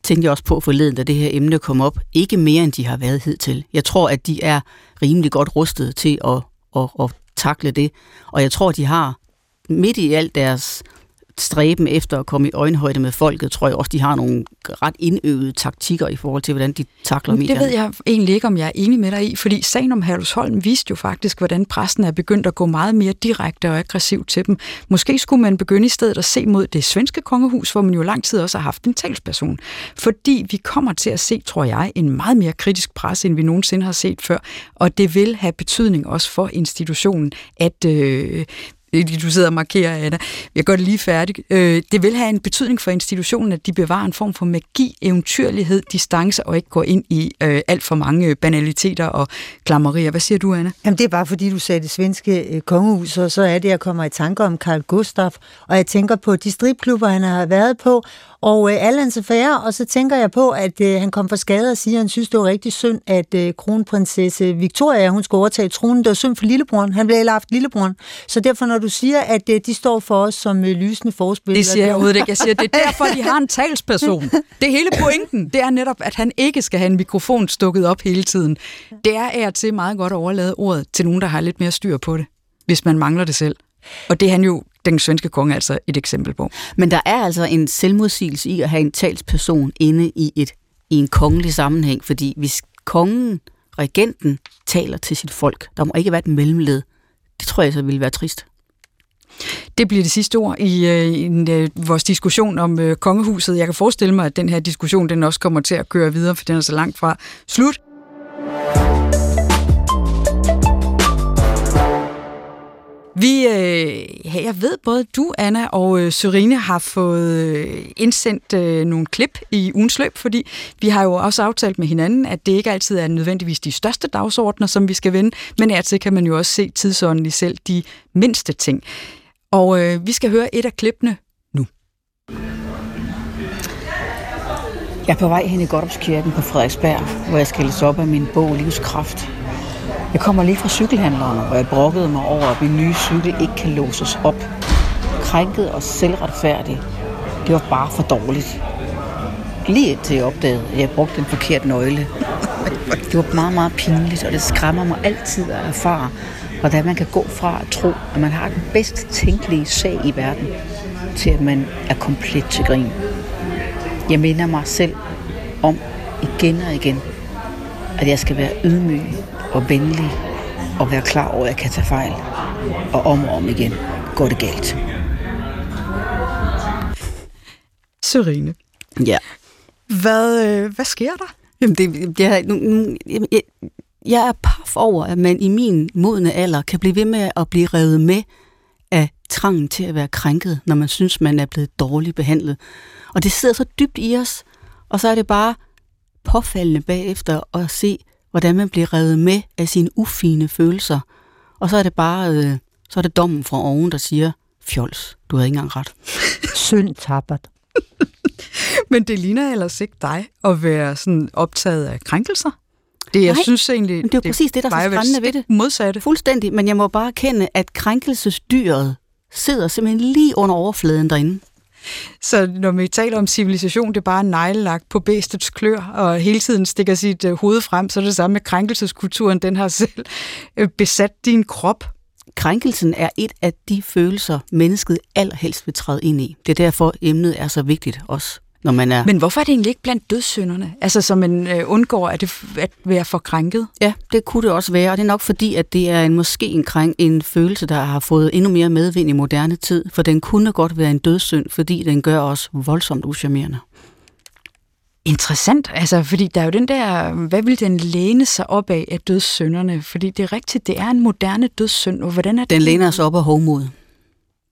tænkte jeg også på forleden, da det her emne kom op, ikke mere end de har været hidtil. Jeg tror, at de er rimelig godt rustet til at, at, at takle det, og jeg tror, de har midt i alt deres stræben efter at komme i øjenhøjde med folket, tror jeg også, de har nogle ret indøvede taktikker i forhold til, hvordan de takler medierne. Det ved jeg egentlig ikke, om jeg er enig med dig i, fordi sagen om Herlufsholm viste jo faktisk, hvordan pressen er begyndt at gå meget mere direkte og aggressivt til dem. Måske skulle man begynde i stedet at se mod det svenske kongehus, hvor man jo lang tid også har haft en talsperson. Fordi vi kommer til at se, tror jeg, en meget mere kritisk presse, end vi nogensinde har set før, og det vil have betydning også for institutionen, at øh, du sidder og markerer, Anna. Jeg gør det lige færdigt. Øh, det vil have en betydning for institutionen, at de bevarer en form for magi, eventyrlighed, distance og ikke går ind i øh, alt for mange øh, banaliteter og klammerier. Hvad siger du, Anna? Jamen, det er bare fordi, du sagde det svenske øh, kongehus, og så er det, jeg kommer i tanke om Carl Gustaf, og jeg tænker på de stripklubber, han har været på, og øh, alle hans affærer, og så tænker jeg på, at øh, han kom for skade og siger, at han synes, det var rigtig synd, at øh, kronprinsesse Victoria, hun skulle overtage tronen. Det var synd for lillebroren. Han blev haft lillebroren. Så derfor, når du siger, at øh, de står for os som øh, lysende forspillere... Det siger jeg overhovedet ikke. Jeg siger, det er derfor, de har en talsperson. Det hele pointen. Det er netop, at han ikke skal have en mikrofon stukket op hele tiden. Det er af og til meget godt at overlade ordet til nogen, der har lidt mere styr på det, hvis man mangler det selv. Og det er han jo, den svenske konge, altså et eksempel på. Men der er altså en selvmodsigelse i at have en talsperson inde i, et, i en kongelig sammenhæng, fordi hvis kongen, regenten, taler til sit folk, der må ikke være et mellemled, det tror jeg så ville være trist. Det bliver det sidste ord i, øh, i øh, vores diskussion om øh, kongehuset. Jeg kan forestille mig, at den her diskussion den også kommer til at køre videre, for den er så langt fra slut. Vi, øh, ja, jeg ved både du, Anna og øh, Sørine har fået øh, indsendt øh, nogle klip i ugens løb, fordi vi har jo også aftalt med hinanden, at det ikke altid er nødvendigvis de største dagsordner, som vi skal vende, men altid kan man jo også se tidsånden i selv de mindste ting. Og øh, vi skal høre et af klippene nu. Jeg er på vej hen i Godopskirken på Frederiksberg, hvor jeg skal læse op af min bog Livskraft. Jeg kommer lige fra cykelhandleren, hvor jeg brokkede mig over, at min nye cykel ikke kan låses op. Krænket og selvretfærdig. Det var bare for dårligt. Lige indtil jeg opdagede, at jeg brugte den forkerte nøgle. Det var meget, meget pinligt, og det skræmmer mig altid at erfare, hvordan man kan gå fra at tro, at man har den bedst tænkelige sag i verden, til at man er komplet til grin. Jeg minder mig selv om igen og igen, at jeg skal være ydmyg og venlig og være klar over, at jeg kan tage fejl. Og om og om igen går det galt. Sørine, Ja. hvad, øh, hvad sker der? Jamen, det, jeg, nu- jeg, jeg er paf over, at man i min modne alder kan blive ved med at blive revet med af trangen til at være krænket, når man synes, man er blevet dårligt behandlet. Og det sidder så dybt i os, og så er det bare påfaldende bagefter at se, hvordan man bliver revet med af sine ufine følelser. Og så er det bare, øh, så er det dommen fra oven, der siger, fjols, du havde ikke engang ret. Synd tappert. Men det ligner ellers ikke dig at være sådan optaget af krænkelser. Det, jeg Nej, synes egentlig, men det er jo præcis det, der er så skræmmende ved det. modsatte. Fuldstændig, men jeg må bare erkende, at krænkelsesdyret sidder simpelthen lige under overfladen derinde. Så når vi taler om civilisation, det er bare neglelagt på bæstets klør, og hele tiden stikker sit øh, hoved frem, så er det samme med krænkelseskulturen, den har selv øh, besat din krop. Krænkelsen er et af de følelser, mennesket allerhelst vil træde ind i. Det er derfor, emnet er så vigtigt også, når man er... Men hvorfor er det egentlig ikke blandt dødssynderne? Altså, så man øh, undgår at, det, at være for krænket? Ja, det kunne det også være, og det er nok fordi, at det er en, måske en, krænk, en følelse, der har fået endnu mere medvind i moderne tid, for den kunne godt være en dødssynd, fordi den gør os voldsomt uschammerende. Interessant, altså, fordi der er jo den der, hvad vil den læne sig op af af dødssynderne? Fordi det er rigtigt, det er en moderne dødssynd, og hvordan er det? Den læner sig op af hovmod.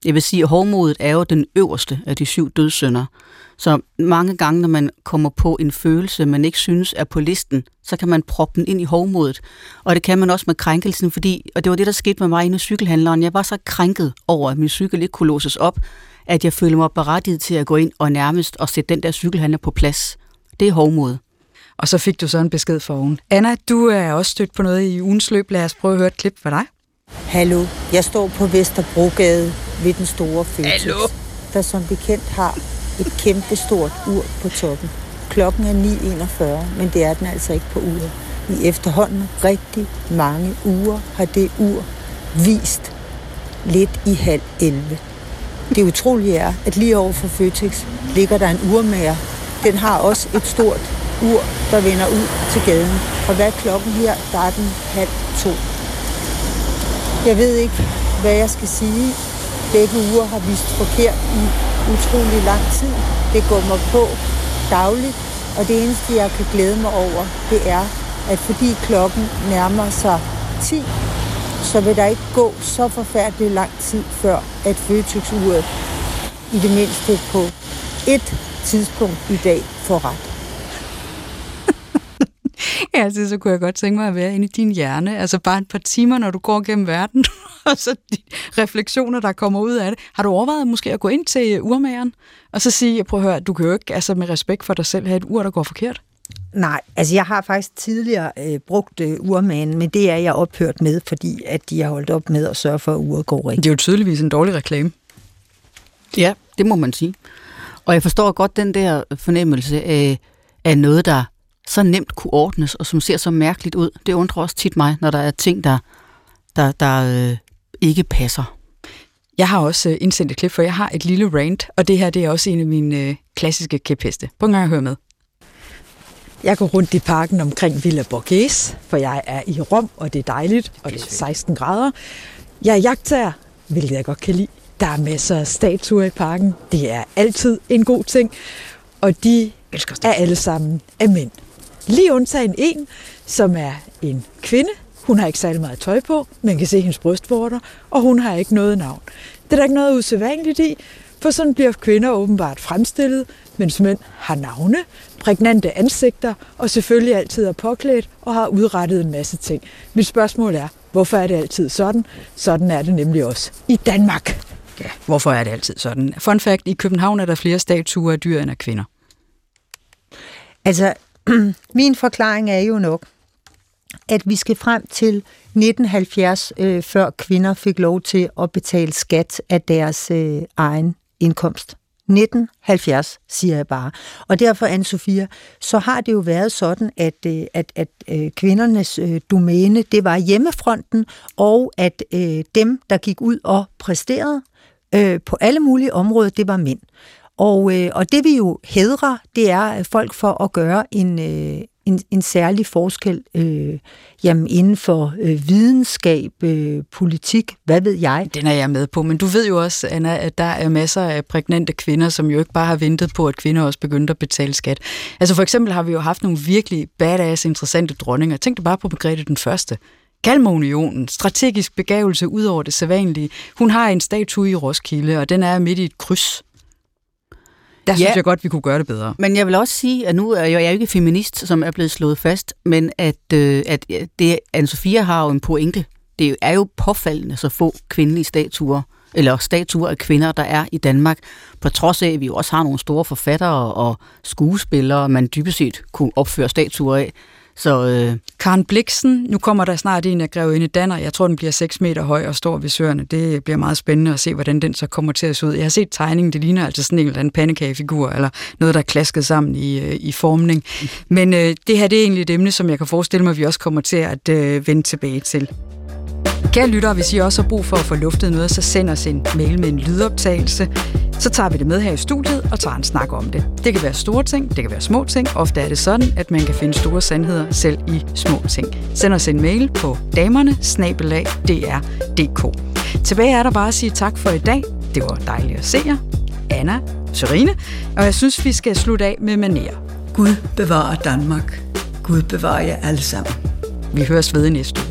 Jeg vil sige, at hovmodet er jo den øverste af de syv dødssynder. Så mange gange, når man kommer på en følelse, man ikke synes er på listen, så kan man proppe den ind i hovmodet. Og det kan man også med krænkelsen, fordi, og det var det, der skete med mig inde i cykelhandleren. Jeg var så krænket over, at min cykel ikke kunne låses op, at jeg følte mig berettiget til at gå ind og nærmest og sætte den der cykelhandler på plads. Det er hovmod. Og så fik du så en besked for oven. Anna, du er også stødt på noget i ugens løb. Lad os prøve at høre et klip fra dig. Hallo, jeg står på Vesterbrogade ved den store Føtex, Hallo. der som bekendt har et kæmpe stort ur på toppen. Klokken er 9.41, men det er den altså ikke på uret. I efterhånden rigtig mange uger har det ur vist lidt i halv 11. Det utrolige er, at lige over for Føtex ligger der en urmager. Den har også et stort ur, der vender ud til gaden. Og hvad er klokken her? Der er den halv to. Jeg ved ikke, hvad jeg skal sige. Begge uger har vist forkert i utrolig lang tid. Det går mig på dagligt, og det eneste, jeg kan glæde mig over, det er, at fordi klokken nærmer sig 10, så vil der ikke gå så forfærdelig lang tid før, at Føtex-uret i det mindste på et tidspunkt i dag får ret. Ja, altså, så kunne jeg godt tænke mig at være inde i din hjerne. Altså bare et par timer, når du går gennem verden, og så de refleksioner, der kommer ud af det. Har du overvejet måske at gå ind til urmageren, og så sige, prøv at høre, du kan jo ikke altså, med respekt for dig selv have et ur, der går forkert? Nej, altså jeg har faktisk tidligere øh, brugt øh, urmanen, men det er jeg ophørt med, fordi at de har holdt op med at sørge for, at uret går rigtigt. Det er jo tydeligvis en dårlig reklame. Ja, det må man sige. Og jeg forstår godt den der fornemmelse af, af noget, der så nemt kunne ordnes, og som ser så mærkeligt ud. Det undrer også tit mig, når der er ting, der, der, der øh, ikke passer. Jeg har også øh, indsendt et klip, for jeg har et lille rant, og det her det er også en af mine øh, klassiske kæpheste. Prøv en gang at høre med. Jeg går rundt i parken omkring Villa Borghese, for jeg er i Rom, og det er dejligt, og det er 16 grader. Jeg er jagttager, hvilket jeg godt kan lide. Der er masser af statuer i parken. Det er altid en god ting. Og de er alle sammen af mænd. Lige undtagen en, som er en kvinde. Hun har ikke særlig meget tøj på, man kan se hendes brystvorter, og hun har ikke noget navn. Det er der ikke noget usædvanligt i, for sådan bliver kvinder åbenbart fremstillet, mens mænd har navne, prægnante ansigter og selvfølgelig altid er påklædt og har udrettet en masse ting. Mit spørgsmål er, hvorfor er det altid sådan? Sådan er det nemlig også i Danmark. Ja, hvorfor er det altid sådan? Fun fact, i København er der flere statuer af dyr end af kvinder. Altså, min forklaring er jo nok, at vi skal frem til 1970, øh, før kvinder fik lov til at betale skat af deres øh, egen indkomst. 1970, siger jeg bare. Og derfor, anne Sofia, så har det jo været sådan, at, øh, at, at øh, kvindernes øh, domæne, det var hjemmefronten, og at dem, der gik ud og præsterede på alle mulige områder, det var mænd. Og, øh, og det vi jo hedrer, det er folk for at gøre en, øh, en, en særlig forskel øh, jamen inden for øh, videnskab, øh, politik, hvad ved jeg. Den er jeg med på, men du ved jo også, Anna, at der er masser af prægnante kvinder, som jo ikke bare har ventet på, at kvinder også begyndte at betale skat. Altså for eksempel har vi jo haft nogle virkelig badass, interessante dronninger. Tænk dig bare på begrebet den første. Kalmarunionen, strategisk begavelse ud over det sædvanlige. Hun har en statue i Roskilde, og den er midt i et kryds. Der synes ja, jeg godt, vi kunne gøre det bedre. Men jeg vil også sige, at nu er jeg, jeg er ikke feminist, som er blevet slået fast, men at, øh, at det, Anne-Sophia har jo en pointe. Det er jo påfaldende så få kvindelige statuer, eller statuer af kvinder, der er i Danmark, på trods af, at vi jo også har nogle store forfattere og skuespillere, man dybest set kunne opføre statuer af. Så, øh... Karen Bliksen, nu kommer der snart en af Grevinde Danner. Jeg tror, den bliver 6 meter høj og står ved søerne. Det bliver meget spændende at se, hvordan den så kommer til at se ud. Jeg har set tegningen, det ligner altså sådan en eller anden pandekagefigur, eller noget, der er klasket sammen i, øh, i formning. Men øh, det her det er egentlig et emne, som jeg kan forestille mig, at vi også kommer til at øh, vende tilbage til. Kære lyttere, hvis I også har brug for at få luftet noget, så send os en mail med en lydoptagelse. Så tager vi det med her i studiet og tager en snak om det. Det kan være store ting, det kan være små ting. Ofte er det sådan, at man kan finde store sandheder selv i små ting. Send os en mail på damerne Tilbage er der bare at sige tak for i dag. Det var dejligt at se jer. Anna, Sørine, og jeg synes, vi skal slutte af med maner. Gud bevarer Danmark. Gud bevarer jer alle sammen. Vi høres ved i næste uge.